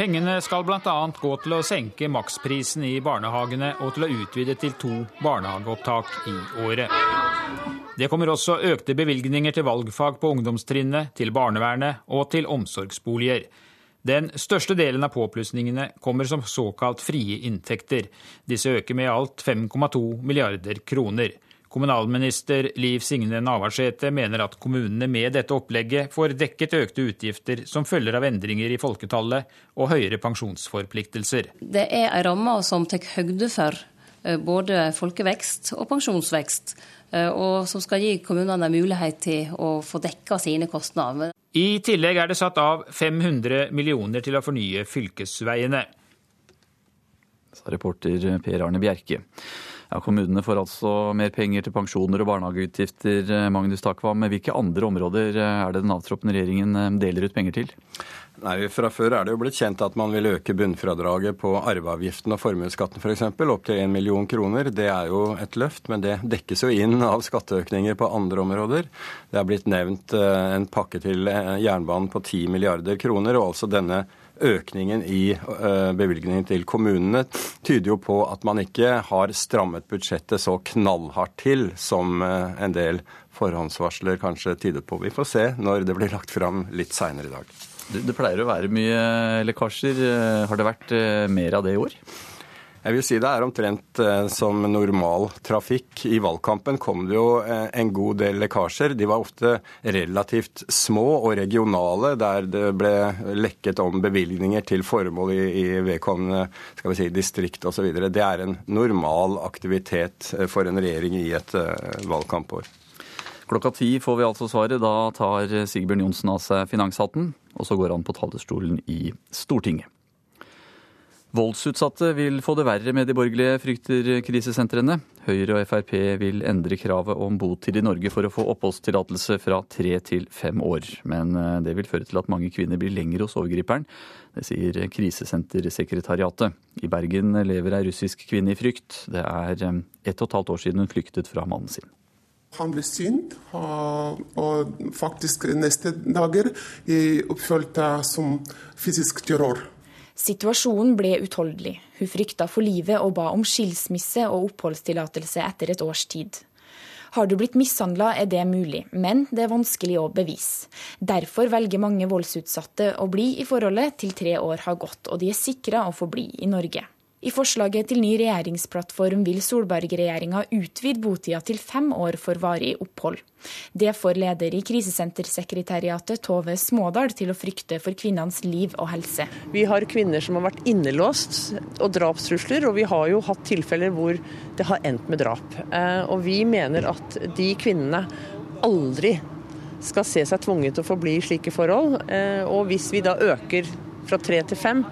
Pengene skal bl.a. gå til å senke maksprisen i barnehagene og til å utvide til to barnehageopptak i året. Det kommer også økte bevilgninger til valgfag på ungdomstrinnet, til barnevernet og til omsorgsboliger. Den største delen av påplussingene kommer som såkalt frie inntekter. Disse øker med i alt 5,2 milliarder kroner. Kommunalminister Liv Signe Navarsete mener at kommunene med dette opplegget får dekket økte utgifter som følger av endringer i folketallet og høyere pensjonsforpliktelser. Det er ei ramme som tar høgde for eh, både folkevekst og pensjonsvekst, eh, og som skal gi kommunene mulighet til å få dekka sine kostnader. I tillegg er det satt av 500 millioner til å fornye fylkesveiene. Sa reporter Per Arne Bjerke. Ja, Kommunene får altså mer penger til pensjoner og barnehageutgifter. Magnus Takvam, hvilke andre områder er det den avtroppende regjeringen eh, deler ut penger til? Nei, Fra før er det jo blitt kjent at man vil øke bunnfradraget på arveavgiften og formuesskatten f.eks. For opp til 1 million kroner. Det er jo et løft, men det dekkes jo inn av skatteøkninger på andre områder. Det er blitt nevnt eh, en pakke til eh, jernbanen på 10 milliarder kroner, og altså denne økningen i eh, bevilgningen til kommunene tyder jo på at man ikke har strammet budsjettet så knallhardt til som eh, en del forhåndsvarsler kanskje tydet på. Vi får se når det blir lagt fram litt seinere i dag. Det, det pleier å være mye lekkasjer. Har det vært eh, mer av det i år? Jeg vil si det er omtrent eh, som normal trafikk. I valgkampen kom det jo eh, en god del lekkasjer. De var ofte relativt små og regionale, der det ble lekket om bevilgninger til formål i, vedkommende skal vi si, distrikt osv. Det er en normal aktivitet eh, for en regjering i et valgkampår. Klokka ti får vi altså svaret. Da tar Sigbjørn Johnsen av seg finanshatten, og så går han på talerstolen i Stortinget. Voldsutsatte vil få det verre med de borgerlige, frykter krisesentrene. Høyre og Frp vil endre kravet om botid i Norge for å få oppholdstillatelse fra tre til fem år. Men eh, det vil føre til at mange kvinner blir lenger hos overgriperen. Det sier Krisesentersekretariatet. I Bergen lever ei russisk kvinne i frykt. Det er eh, ett og et halvt år siden hun flyktet fra mannen sin. Han ble sint, og faktisk neste dager oppfølte som fysisk terror. Situasjonen ble utholdelig. Hun frykta for livet og ba om skilsmisse og oppholdstillatelse etter et års tid. Har du blitt mishandla, er det mulig, men det er vanskelig å bevise. Derfor velger mange voldsutsatte å bli i forholdet til tre år har gått, og de er sikra å få bli i Norge. I forslaget til ny regjeringsplattform vil Solberg-regjeringa utvide botida til fem år for varig opphold. Det får leder i Krisesentersekretariatet Tove Smådal til å frykte for kvinnenes liv og helse. Vi har kvinner som har vært innelåst og drapstrusler, og vi har jo hatt tilfeller hvor det har endt med drap. Eh, og vi mener at de kvinnene aldri skal se seg tvunget til å forbli i slike forhold. Eh, og hvis vi da øker fra tre til fem,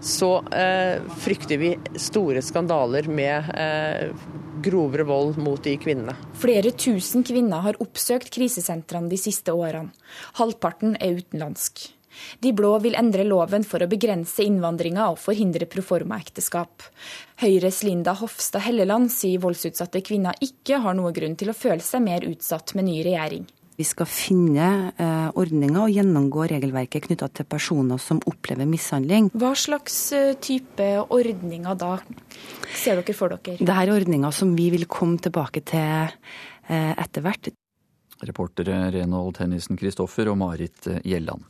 så eh, frykter vi store skandaler med eh, grovere vold mot de kvinnene. Flere tusen kvinner har oppsøkt krisesentrene de siste årene. Halvparten er utenlandsk. De blå vil endre loven for å begrense innvandringa og forhindre proforma-ekteskap. Høyres Linda Hofstad Helleland sier voldsutsatte kvinner ikke har noe grunn til å føle seg mer utsatt med ny regjering. Vi skal finne eh, ordninger og gjennomgå regelverket knytta til personer som opplever mishandling. Hva slags eh, type ordninger da ser dere for dere? Dette er ordninger som vi vil komme tilbake til eh, etter hvert. Reportere Renold Tennisen Kristoffer og Marit eh, Gjelland.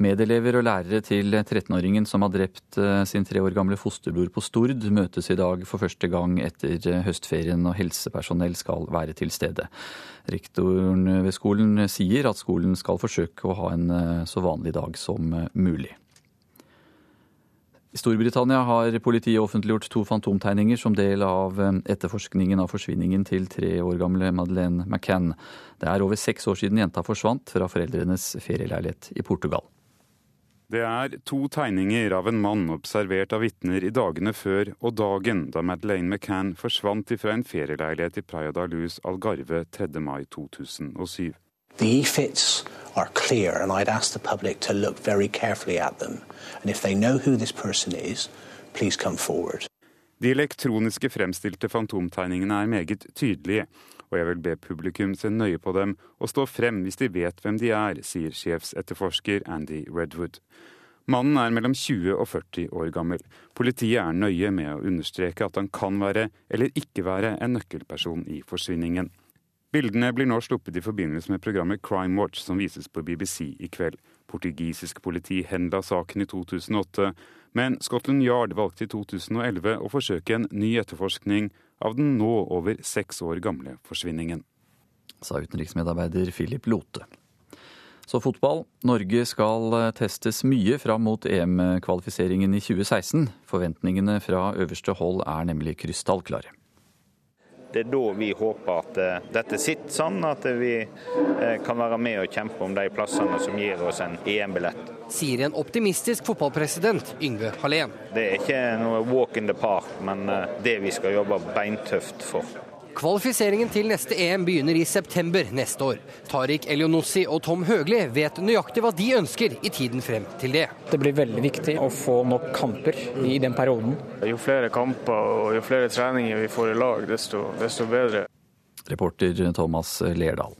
Medelever og lærere til 13-åringen som har drept eh, sin tre år gamle fosterbror på Stord, møtes i dag for første gang etter eh, høstferien, og helsepersonell skal være til stede. Rektoren ved skolen sier at skolen skal forsøke å ha en eh, så vanlig dag som mulig. I Storbritannia har politiet offentliggjort to fantomtegninger som del av etterforskningen av forsvinningen til tre år gamle Madeleine McCann. Det er over seks år siden jenta forsvant fra foreldrenes ferieleilighet i Portugal. Det er to tegninger av en mann observert av vitner i dagene før og dagen da Madeleine McCann forsvant ifra en ferieleilighet i Praia da Luz Algarve 3. mai 2007. The fits are clear, and I'd ask the public to look very carefully at them. And if they know who this person is, please come forward. De elektroniske fremstilte fantomtegningene er meget tydelige, og jeg vil be publikum se nøye på dem og stå frem hvis de vet hvem de er, sier sjefsetterforsker Andy Redwood. Mannen er mellom 20 og 40 år gammel. Politiet er nøye med å understreke at han kan være eller ikke være en nøkkelperson i forsvinningen. Bildene blir nå sluppet i forbindelse med programmet Crime Watch, som vises på BBC i kveld. Portugisisk politi henla saken i 2008, men Scotland Yard valgte i 2011 å forsøke en ny etterforskning av den nå over seks år gamle forsvinningen. Sa utenriksmedarbeider Philip Lote. Så fotball. Norge skal testes mye fram mot EM-kvalifiseringen i 2016. Forventningene fra øverste hold er nemlig krystallklare. Det er da vi håper at eh, dette sitter sånn at vi eh, kan være med og kjempe om de plassene som gir oss en EM-billett. Sier en optimistisk fotballpresident Yngve Hallén. Det er ikke noe walk in the park, men eh, det vi skal jobbe beintøft for. Kvalifiseringen til neste EM begynner i september neste år. Tariq Elionossi og Tom Høgli vet nøyaktig hva de ønsker i tiden frem til det. Det blir veldig viktig å få nok kamper i den perioden. Jo flere kamper og jo flere treninger vi får i lag, desto, desto bedre. Reporter Thomas Lerdal.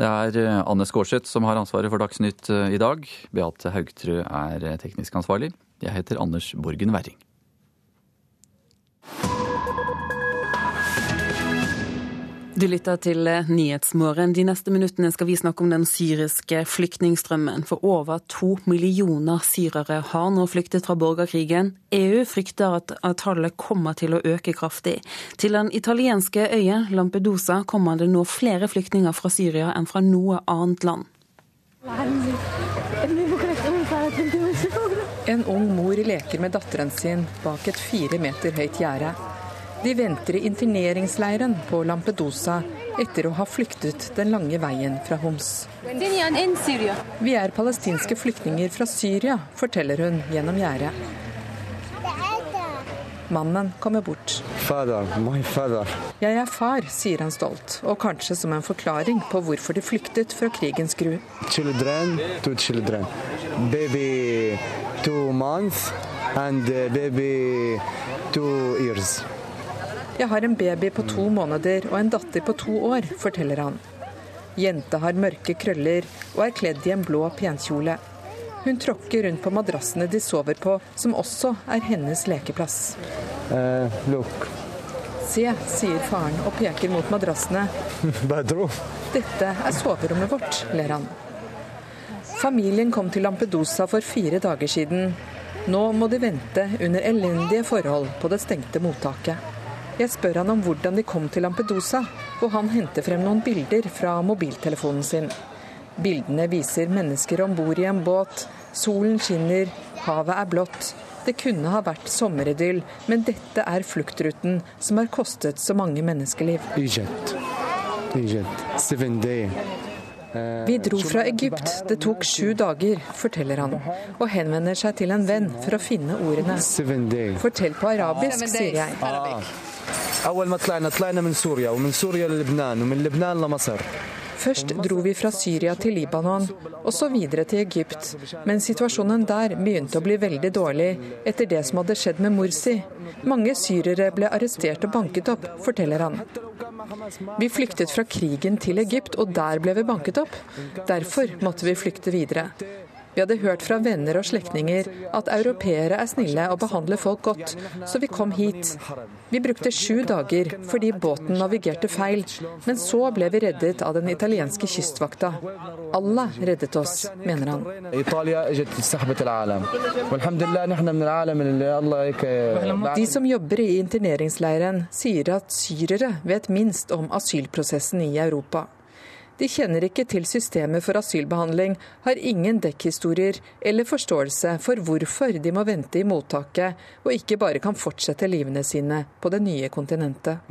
Det er eh, Anne Skårseth som har ansvaret for Dagsnytt eh, i dag. Beate Haugtrø er eh, teknisk ansvarlig. Jeg heter Anders Borgen Werring. Du lytter til Nyhetsmorgen. De neste minuttene skal vi snakke om den syriske flyktningstrømmen. For over to millioner syrere har nå flyktet fra borgerkrigen. EU frykter at tallet kommer til å øke kraftig. Til den italienske øya Lampedusa kommer det nå flere flyktninger fra Syria enn fra noe annet land. En ung mor leker med datteren sin bak et fire meter høyt gjerde. De venter i interneringsleiren på Lampedusa etter å ha flyktet den lange veien fra Homs. Vi er palestinske flyktninger fra Syria, forteller hun gjennom gjerdet. Mannen kommer bort. Father, father. Jeg er far, sier han stolt, og kanskje som en forklaring på hvorfor de flyktet fra krigens gru. Children to children. Baby two months and baby two years. Jeg har en baby på to måneder og en datter på to år, forteller han. Jenta har mørke krøller og er kledd i en blå penkjole. Hun tråkker rundt på madrassene de sover på, som også er hennes lekeplass. Uh, look. Se, sier faren og peker mot madrassene. Dette er soverommet vårt, ler han. Familien kom til Lampedusa for fire dager siden. Nå må de vente under elendige forhold på det stengte mottaket. Jeg spør han om hvordan de kom til Lampedusa, og han henter frem noen bilder fra mobiltelefonen sin. Bildene viser mennesker om bord i en båt. Solen skinner, havet er blått. Det kunne ha vært sommeridyll, men dette er fluktruten som har kostet så mange menneskeliv. Egypt. Egypt. Seven day. Vi dro fra Egypt, det tok sju dager, forteller han, og henvender seg til en venn for å finne ordene. Fortell på arabisk, sier jeg. Først dro vi fra Syria til Libanon, og så videre til Egypt. Men situasjonen der begynte å bli veldig dårlig etter det som hadde skjedd med Morsi. Mange syrere ble arrestert og banket opp, forteller han. Vi flyktet fra krigen til Egypt, og der ble vi banket opp. Derfor måtte vi flykte videre. Vi hadde hørt fra venner og slektninger at europeere er snille og behandler folk godt, så vi kom hit. Vi brukte sju dager fordi båten navigerte feil, men så ble vi reddet av den italienske kystvakta. Allah reddet oss, mener han. De som jobber i interneringsleiren, sier at syrere vet minst om asylprosessen i Europa. De kjenner ikke til systemet for asylbehandling, har ingen dekkhistorier eller forståelse for hvorfor de må vente i mottaket og ikke bare kan fortsette livene sine på det nye kontinentet.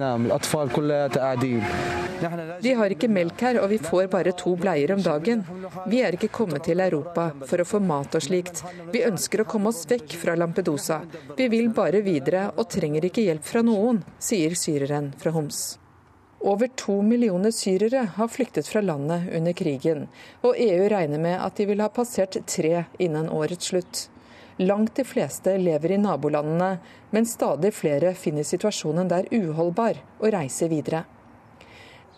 De har ikke melk her, og vi får bare to bleier om dagen. Vi er ikke kommet til Europa for å få mat og slikt. Vi ønsker å komme oss vekk fra Lampedusa. Vi vil bare videre og trenger ikke hjelp fra noen, sier syreren fra Homs. Over to millioner syrere har flyktet fra landet under krigen, og EU regner med at de vil ha passert tre innen årets slutt. Langt de fleste lever i nabolandene, men stadig flere finner situasjonen der uholdbar og reiser videre.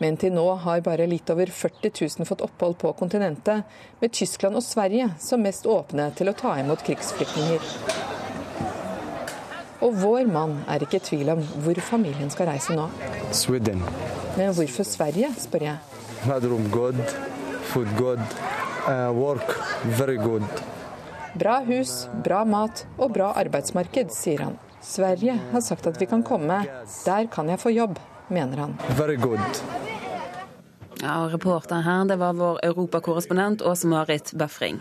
Men til nå har bare litt over 40 000 fått opphold på kontinentet, med Tyskland og Sverige som mest åpne til å ta imot krigsflyktninger. Og vår mann er ikke i tvil om hvor familien skal reise nå. Sweden. Men hvorfor Sverige, spør jeg. Bedroom good, food good, uh, work very good. Bra hus, bra mat og bra arbeidsmarked, sier han. Sverige har sagt at vi kan komme. Der kan jeg få jobb, mener han. Very good. Ja, reporter her, det var vår europakorrespondent Åse Marit Befring.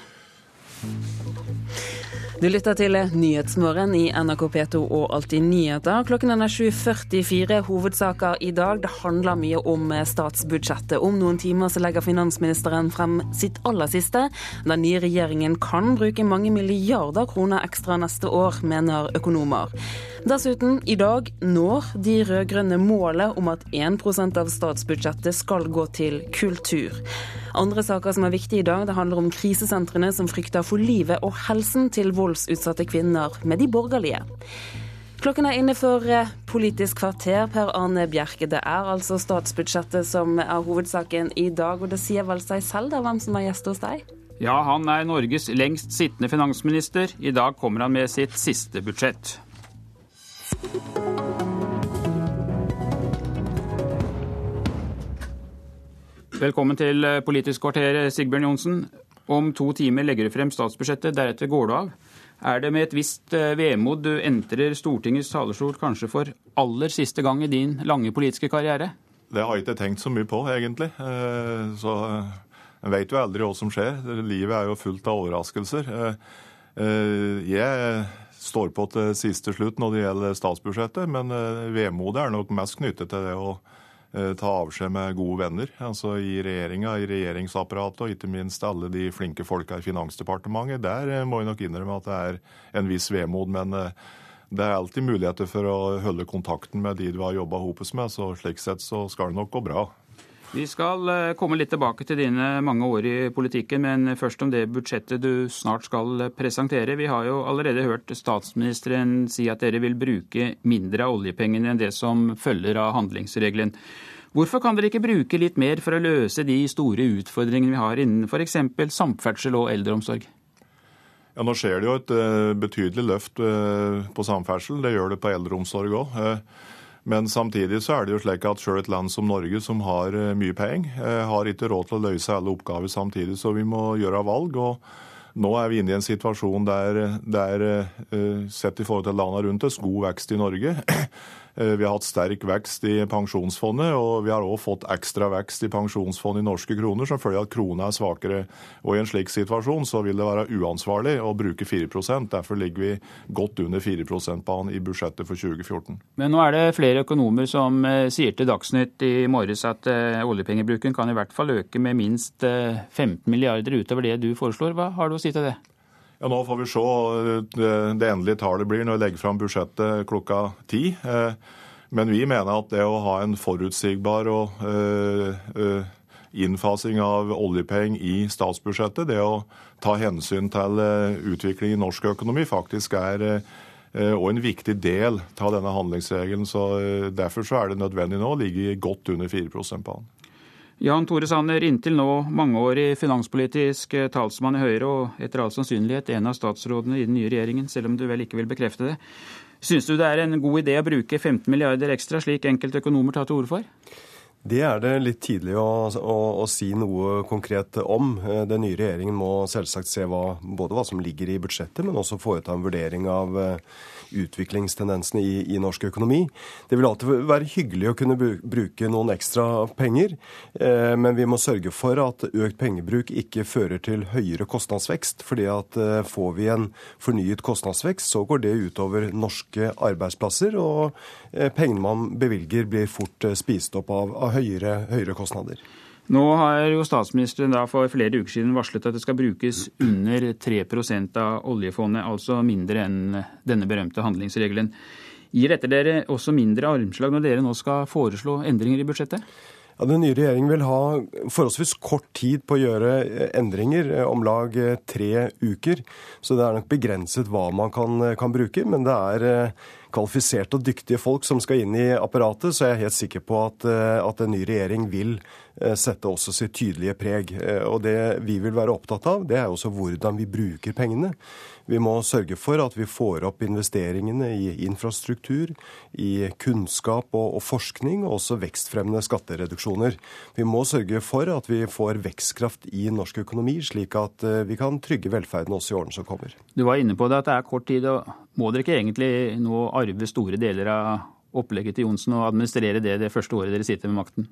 Du lytter til Nyhetsmorgen i NRK P2 og Alltid nyheter. Klokken er 7.44. Hovedsaker i dag. Det handler mye om statsbudsjettet. Om noen timer så legger finansministeren frem sitt aller siste. Den nye regjeringen kan bruke mange milliarder kroner ekstra neste år, mener økonomer. Dessuten, i dag når de rød-grønne målet om at 1% av statsbudsjettet skal gå til kultur. Andre saker som er viktige i dag, det handler om krisesentrene som frykter for livet og helsen til voldsutsatte kvinner med de borgerlige. Klokken er inne for eh, Politisk kvarter. Per Arne Bjerke, det er altså statsbudsjettet som er hovedsaken i dag, og det sier vel seg selv da hvem som er gjest hos deg? Ja, han er Norges lengst sittende finansminister. I dag kommer han med sitt siste budsjett. Velkommen til eh, Politisk kvarter, Sigbjørn Johnsen. Om to timer legger du frem statsbudsjettet, deretter går du av. Er det med et visst eh, vemod du entrer Stortingets talerstol kanskje for aller siste gang i din lange politiske karriere? Det har jeg ikke tenkt så mye på, egentlig. Eh, så en vet jo aldri hva som skjer. Livet er jo fullt av overraskelser. Jeg står på til siste slutt når det gjelder statsbudsjettet, men vemodet er nok mest knyttet til det å ta avskjed med gode venner. Altså I regjeringa, i regjeringsapparatet og ikke minst alle de flinke folka i Finansdepartementet. Der må jeg nok innrømme at det er en viss vemod. Men det er alltid muligheter for å holde kontakten med de du har jobba sammen med. Så slik sett så skal det nok gå bra. Vi skal komme litt tilbake til dine mange år i politikken, men først om det budsjettet du snart skal presentere. Vi har jo allerede hørt statsministeren si at dere vil bruke mindre av oljepengene enn det som følger av handlingsregelen. Hvorfor kan dere ikke bruke litt mer for å løse de store utfordringene vi har innen f.eks. samferdsel og eldreomsorg? Ja, Nå skjer det jo et betydelig løft på samferdsel. Det gjør det på eldreomsorg òg. Men samtidig så er det jo slik at selv et land som Norge, som har mye penger, har ikke råd til å løse alle oppgaver samtidig. Så vi må gjøre valg. og nå er vi inne i en situasjon der der er, sett i forhold til landene rundt oss, god vekst i Norge. Vi har hatt sterk vekst i pensjonsfondet, og vi har også fått ekstra vekst i pensjonsfondet i norske kroner som følge av at krona er svakere. Og I en slik situasjon så vil det være uansvarlig å bruke 4% Derfor ligger vi godt under 4 %-banen i budsjettet for 2014. Men nå er det flere økonomer som sier til Dagsnytt i morges at oljepengebruken kan i hvert fall øke med minst 15 milliarder utover det du foreslår. Hva har du å si til det? Ja, Nå får vi se det endelige tallet blir når vi legger fram budsjettet klokka ti. Men vi mener at det å ha en forutsigbar og innfasing av oljepenger i statsbudsjettet, det å ta hensyn til utvikling i norsk økonomi, faktisk er og en viktig del av denne handlingsregelen. så Derfor så er det nødvendig nå å ligge godt under 4 %-banen. Jan Tore Sanner, inntil nå mangeårig finanspolitisk talsmann i Høyre og etter all sannsynlighet en av statsrådene i den nye regjeringen, selv om du vel ikke vil bekrefte det. Syns du det er en god idé å bruke 15 milliarder ekstra, slik enkelte økonomer tar til orde for? Det er det litt tidlig å, å, å, si noe konkret om. Den nye regjeringen må selvsagt se hva, både hva som ligger i budsjettet, men også foreta en vurdering av utviklingstendensene i, i, norsk økonomi. Det vil alltid være hyggelig å kunne bruke noen ekstra penger, eh, men vi må sørge for at økt pengebruk ikke fører til høyere kostnadsvekst. fordi at eh, får vi en fornyet kostnadsvekst, så går det utover norske arbeidsplasser, og eh, pengene man bevilger blir fort spist opp av, av høyere, høyere kostnader. Nå har jo statsministeren da for flere uker siden varslet at det skal brukes under 3% av oljefondet, altså mindre enn denne berømte handlingsregelen. Gir dette dere også mindre armslag når dere nå skal foreslå endringer i budsjettet? Ja, Den nye regjeringen vil ha forholdsvis kort tid på å gjøre eh, endringer, eh, om lag eh, tre uker. Så det er nok begrenset hva man kan, kan bruke. Men det er kvalifiserte og dyktige folk som skal inn i apparatet, så jeg er helt sikker på at, at en ny regjering vil sette også sitt tydelige preg. Og det vi vil være opptatt av, det er også hvordan vi bruker pengene. Vi må sørge for at vi får opp investeringene i infrastruktur, i kunnskap og, og forskning, og også vekstfremmende skattereduksjoner. Vi må sørge for at vi får vekstkraft i norsk økonomi, slik at uh, vi kan trygge velferden også i årene som kommer. Du var inne på det at det er kort tid. og Må dere ikke egentlig nå arve store deler av opplegget til Johnsen og administrere det det første året dere sitter med makten?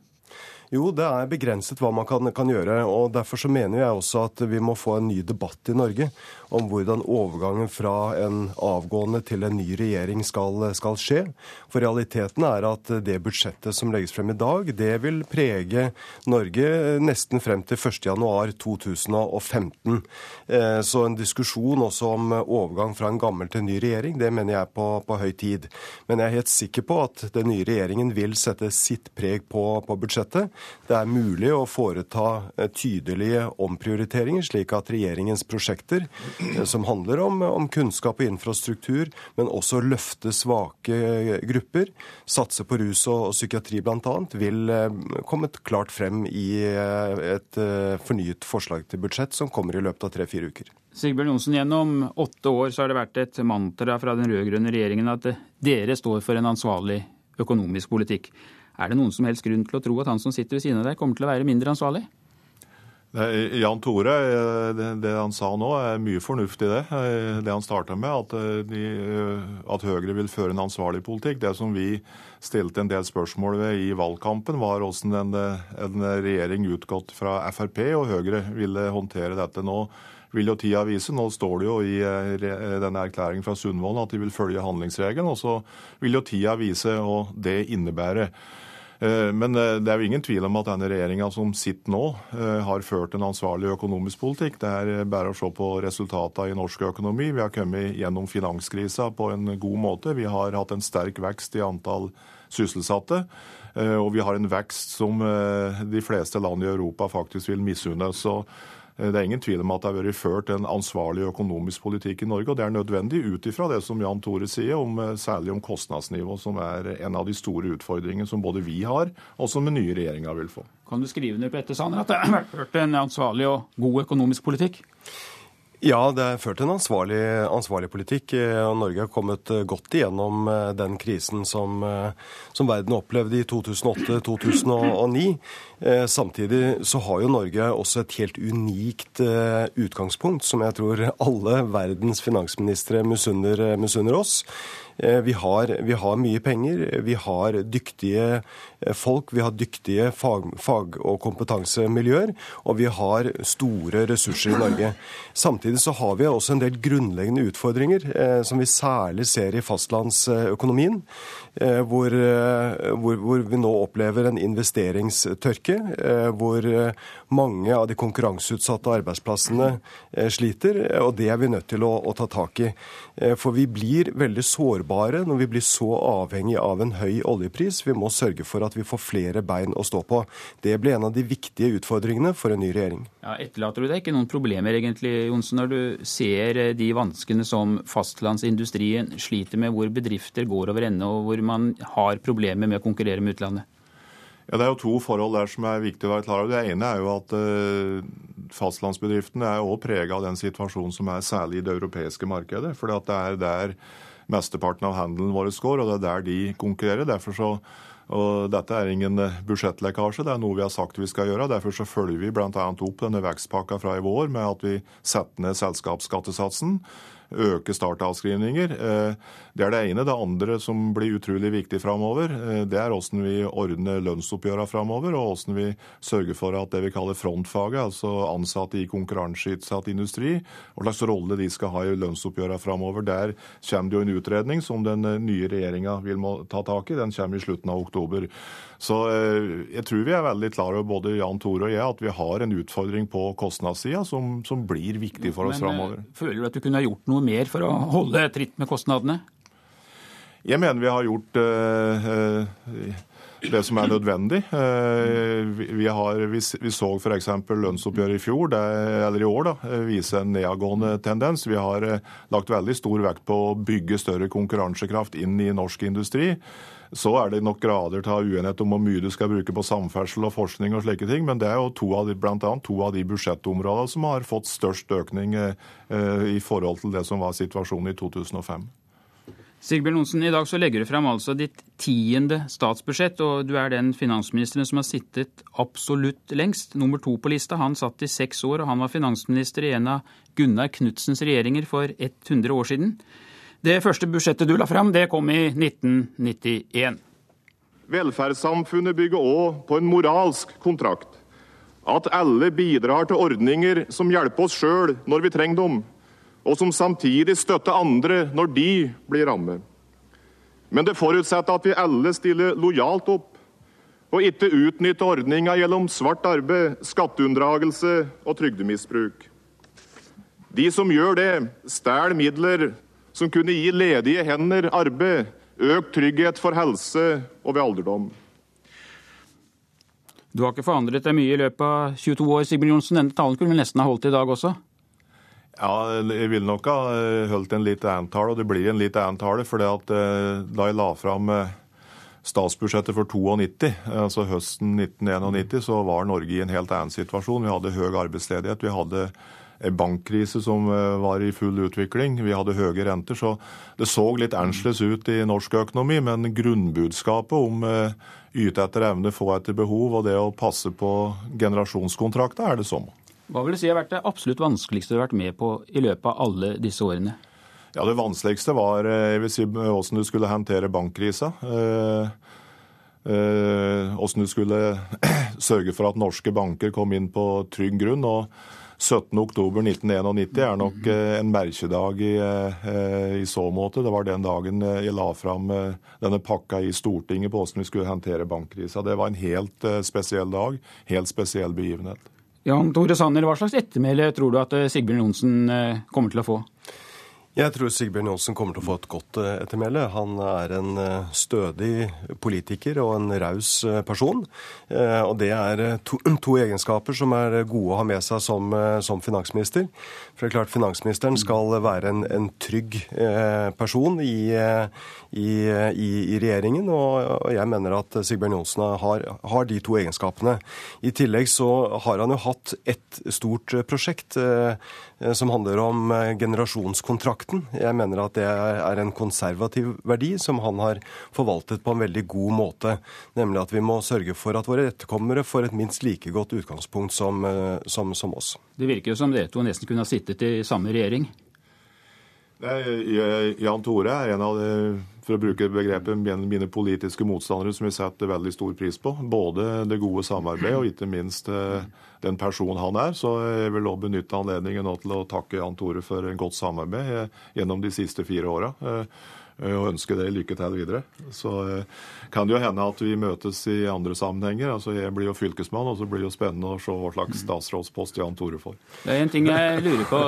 Jo, det er begrenset hva man kan, kan, gjøre. og Derfor så mener jeg også at vi må få en ny debatt i Norge om hvordan overgangen fra en avgående til en ny regjering skal, skal skje. For realiteten er at det budsjettet som legges frem i dag, det vil prege Norge nesten frem til 1.1.2015. Eh, så en diskusjon også om overgang fra en gammel til en ny regjering, det mener jeg er på, på høy tid. Men jeg er helt sikker på at den nye regjeringen vil sette sitt preg på, på budsjettet. Det er mulig å foreta eh, tydelige omprioriteringer, slik at regjeringens prosjekter, eh, som handler om, om kunnskap og infrastruktur, men også løfte svake eh, grupper, satse på rus og, og psykiatri bl.a., vil komme klart frem i et fornyet forslag til budsjett som kommer i løpet av tre-fire uker. Sigbjørn Johnsen, Gjennom åtte år så har det vært et mantra fra den rød-grønne regjeringen at dere står for en ansvarlig økonomisk politikk. Er det noen som helst grunn til å tro at han som sitter ved siden av deg, kommer til å være mindre ansvarlig? Jan Tore, eh, det, han sa nå, er mye fornuft i det. Eh, det han starta med, at, eh, de, at, Høyre vil føre en ansvarlig politikk. Det som vi stilte en del spørsmål ved i valgkampen, var hvordan en, en regjering utgått fra Frp og Høyre ville håndtere dette. Nå vil jo tida vise. Nå står det jo i denne erklæringen fra Sundvolden at de vil følge handlingsregelen. Og så vil jo tida vise hva det innebærer. Eh, men eh, det er jo ingen tvil om at denne regjeringa som sitter nå, eh, har ført en ansvarlig økonomisk politikk. Det er bare å se på resultatene i norsk økonomi. Vi har kommet gjennom finanskrisa på en god måte. Vi har hatt en sterk vekst i antall sysselsatte. Og vi har en vekst som de fleste land i Europa faktisk vil misunne. Det er ingen tvil om at det har vært ført en ansvarlig økonomisk politikk i Norge, og det er nødvendig ut ifra det som Jan Tore sier, om, eh, særlig om kostnadsnivå, som er en av de store utfordringene som både vi har, og som den nye regjeringa vil få. Kan du skrive under på dette, Sanner, at det har vært ført en ansvarlig og god økonomisk politikk? Ja, det er ført en ansvarlig, ansvarlig, politikk. Eh, og Norge har kommet godt igjennom den krisen som, som verden opplevde i 2008-2009. Eh, samtidig så har jo Norge også et helt unikt eh, utgangspunkt, som jeg tror alle verdens finansministre misunner, oss. Eh, vi har, vi har, mye penger, vi har dyktige folk, vi har dyktige fag, fag, og kompetansemiljøer, og vi har store ressurser i Norge. Samtidig så har vi også en del grunnleggende utfordringer som vi særlig ser i fastlandsøkonomien, hvor, hvor, hvor vi nå opplever en investeringstørke eh, hvor eh, mange av de konkurranseutsatte arbeidsplassene eh, sliter. Og det er vi nødt til å, å, ta tak i. For vi blir veldig sårbare når vi blir så avhengig av en høy oljepris. Vi må sørge for at vi får flere bein å stå på. Det blir en av de viktige utfordringene for en ny regjering. Ja, etterlater du deg ikke noen problemer egentlig, Johnsen, når du ser de vanskene som fastlandsindustrien sliter med, hvor bedrifter går over ende og hvor man har problemer med å konkurrere med utlandet? Ja, Det er jo to forhold der som er viktig å være klar over. Det ene er jo at uh, fastlandsbedriftene er også prega av den situasjonen som er særlig i det europeiske markedet. For det er der mesteparten av handelen vår går, og det er der de konkurrerer. Derfor så, og Dette er ingen budsjettlekkasje, det er noe vi har sagt vi skal gjøre. Derfor så følger vi bl.a. opp denne vekstpakka fra i vår med at vi setter ned selskapsskattesatsen øke startavskrivninger. Eh, det er det ene. Det andre som blir utrolig viktig framover, eh, det er hvordan vi ordner lønnsoppgjørene framover, og hvordan vi sørger for at det vi kaller frontfaget, altså ansatte i konkurranseutsatt industri, hva slags rolle de skal ha i lønnsoppgjørene framover. Der kommer det jo en utredning som den eh, nye regjeringa vil må ta tak i. Den kommer i slutten av oktober. Så jeg tror vi er veldig klar over, både Jan Tore og jeg, at vi har en utfordring på kostnadssida som, som, blir viktig for oss framover. Føler du at du kunne ha gjort noe mer for å holde tritt med kostnadene? Jeg mener vi har gjort uh, det som er nødvendig. Eh, vi, har, vi, så f.eks. lønnsoppgjøret i fjor, eller i år, da, vise en nedadgående tendens. Vi har eh, lagt veldig stor vekt på å bygge større konkurransekraft inn i norsk industri. Så er det nok grader til å ha uenighet om hvor mye du skal bruke på samferdsel og forskning og slike ting, men det er jo to av de, blant annet to av de budsjettområdene som har fått størst økning eh, i forhold til det som var situasjonen i 2005. Sigbjørn Johnsen, i dag så legger du frem altså ditt tiende statsbudsjett, og du er den finansministeren som har sittet absolutt lengst. Nummer to på lista. Han satt i seks år, og han var finansminister i en av Gunnar Knudsens regjeringer for 100 år siden. Det første budsjettet du la frem, det kom i 1991. Velferdssamfunnet bygger òg på en moralsk kontrakt. At alle bidrar til ordninger som hjelper oss sjøl når vi trenger dem og som samtidig støtter andre når de blir rammet. Men det forutsetter at vi alle stiller lojalt opp, og ikke utnytter ordninga gjennom svart arbeid, skatteunndragelse og trygdemisbruk. De som gjør det, stjeler midler som kunne gi ledige hender arbeid, økt trygghet for helse og ved alderdom. Du har ikke forandret deg mye i løpet av 22 år, Sigbjørn Johnsen. Denne talen kunne vi nesten ha holdt i dag også? Ja, jeg vil nok ha eh, holdt en litt annen tale, og det blir en litt annen tale. For eh, da jeg la fram eh, statsbudsjettet for 92, altså høsten 1991, så var Norge i en helt annen situasjon. Vi hadde høy arbeidsledighet. Vi hadde en bankkrise som var i full utvikling. Vi hadde høye renter. Så det så litt annerledes ut i norsk økonomi. Men grunnbudskapet om yte etter evne, få etter behov og det å passe på generasjonskontrakter er det samme. Hva vil du si har vært det absolutt vanskeligste du har vært med på i løpet av alle disse årene? Ja, Det vanskeligste var eh, jeg vil si, hvordan du skulle håndtere bankkrisa. Eh, eh, hvordan du skulle sørge for at norske banker kom inn på trygg grunn. og 17.10.1991 er nok en merkedag i, i, så måte. Det var den dagen jeg la fram denne pakka i Stortinget på hvordan vi skulle håndtere bankkrisa. Det var en helt spesiell dag, helt spesiell begivenhet. Jan Tore Sanner, hva slags ettermæle tror du at eh, Sigbjørn Johnsen eh, kommer til å få? Jeg tror Sigbjørn Johnsen kommer til å få et godt eh, ettermæle. Han er en stødig politiker og en raus person. Og det er to, to, egenskaper som er gode å ha med seg som, som, finansminister. For det er klart Finansministeren skal være en, en trygg person i, i, i, i regjeringen, og, jeg mener at Sigbjørn Johnsen har, har, de to egenskapene. I tillegg så har han jo hatt et stort prosjekt som handler om generasjonskontrakten. Jeg mener at det er en konservativ verdi som han har forvaltet på en veldig god måte. Nemlig at vi må sørge for at våre etterkommere får et minst like godt utgangspunkt som, eh, som, som oss. Det virker jo som dere to nesten kunne ha sittet i samme regjering. Jan Tore er en av de, for å bruke begrepet, mine politiske motstandere som vi setter veldig stor pris på. Både det gode samarbeidet og ikke minst eh, den personen han er. Så jeg vil også benytte anledningen til å takke Jan Tore for en godt samarbeid eh, gjennom de siste fire åra. Eh, og ønske dere lykke til videre. Så kan det jo hende at vi møtes i andre sammenhenger. Altså Jeg blir jo fylkesmann, og så blir det jo spennende å se hva slags statsrådspost Jan Tore får. Det er en ting jeg lurer på,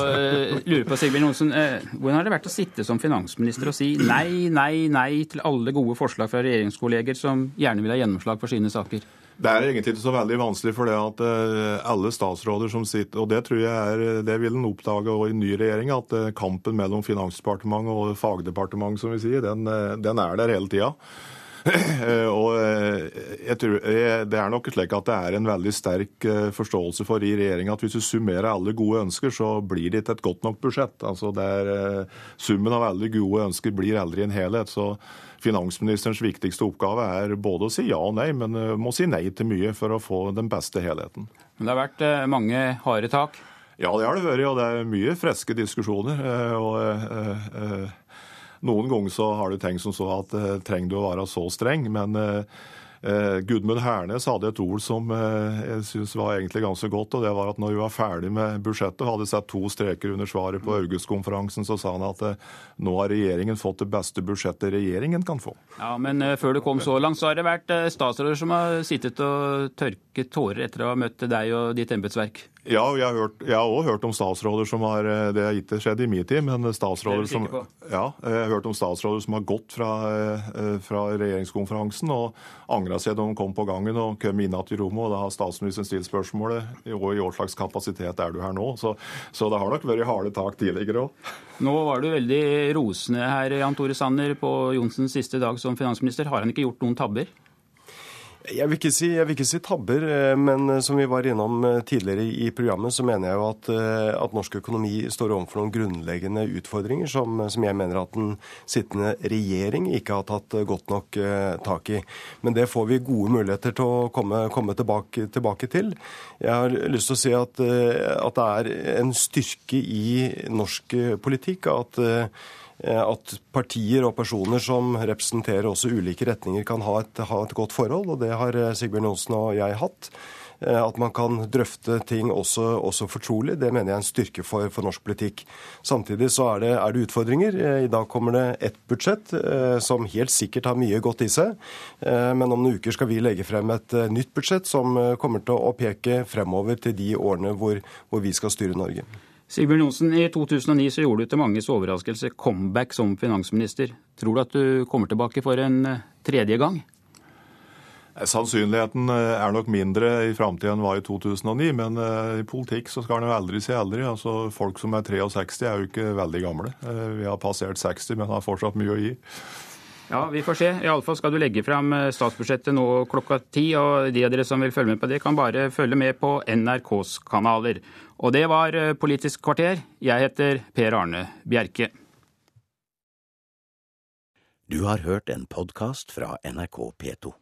lurer på Sigbjørn Johnsen. Hvordan har det vært å sitte som finansminister og si nei, nei, nei til alle gode forslag fra regjeringskolleger som gjerne vil ha gjennomslag for sine saker? Det er egentlig ikke så veldig vanskelig, for det at eh, alle statsråder som sitter Og det tror jeg er, det vil en oppdage i ny regjering, at eh, kampen mellom Finansdepartementet og fagdepartementet, som vi sier, den, eh, den er der hele tida. Og jeg tror, Det er nok slik at det er en veldig sterk forståelse for i regjeringa at hvis du summerer alle gode ønsker, så blir det ikke et godt nok budsjett. Altså det er, Summen av alle gode ønsker blir aldri en helhet. så Finansministerens viktigste oppgave er både å si ja og nei, men eh, må si nei til mye for å få den beste helheten. Men det har vært eh, mange harde tak? Ja, det har det vært. Og det er mye friske diskusjoner. Eh, og noen ganger så har du tenkt som så at trenger du å være så streng, men Eh, Gudmund Hernes hadde et ord som eh, jeg syns var egentlig ganske godt, og det var at når vi var ferdig med budsjettet, og hadde sett to streker under svaret på August-konferansen, så sa han at eh, nå har regjeringen fått det beste budsjettet regjeringen kan få. Ja, Men før du kom så langt, så har det vært statsråder som har sittet og tørket tårer etter å ha møtt deg og ditt embetsverk? Ja, jeg har, hørt, jeg har også hørt om statsråder som har eh, Det har ikke skjedd i min tid, men statsråder som Ja, jeg har hørt om statsråder som har gått fra, eh, fra regjeringskonferansen og angra seg da de kom på gangen og kom inn igjen i rommet. og Da har statsministeren stilt spørsmålet og i hva slags kapasitet er du her nå? Så, så det har nok vært harde tak tidligere òg. Nå var du veldig rosende her, Jan Tore Sanner, på Johnsens siste dag som finansminister. Har han ikke gjort noen tabber? Jeg vil, si, jeg vil, ikke si, tabber, eh, men eh, som vi var innom eh, tidligere i programmet, så mener jeg jo at, at norsk økonomi står overfor noen grunnleggende utfordringer som, som, jeg mener at den sittende regjering ikke har tatt godt nok tak i. Men det får vi gode muligheter til å komme, komme tilbake, tilbake, til. Jeg har lyst til å si at, at det er en styrke i norsk politikk at at partier og personer som representerer også ulike retninger, kan ha et, ha et godt forhold, og det har eh, Sigbjørn Johnsen og jeg hatt. Eh, at man kan drøfte ting også, også fortrolig, det mener jeg er en styrke for, for norsk politikk. Samtidig så er det, er det, utfordringer. I dag kommer det ett budsjett som helt sikkert har mye godt i seg. Men om noen uker skal vi legge frem et nytt budsjett som kommer til å peke fremover til de årene hvor, hvor vi skal styre Norge. Sigbjørn Johnsen, i 2009 så gjorde du til manges overraskelse comeback som finansminister. Tror du at du kommer tilbake for en eh, tredje gang? Eh, sannsynligheten eh, er nok mindre i framtida enn var i 2009, men i politikk så skal en jo aldri si aldri. Altså, folk som er 63 er jo ikke veldig gamle. Vi har passert 60, men har fortsatt mye å gi. Ja, vi får se. Iallfall skal du legge fram statsbudsjettet nå klokka ti. Og de av dere som vil følge med på det, kan bare følge med på NRKs kanaler. Og det var eh, Politisk kvarter. Jeg heter Per Arne Bjerke. Du har hørt en podkast fra NRK P2.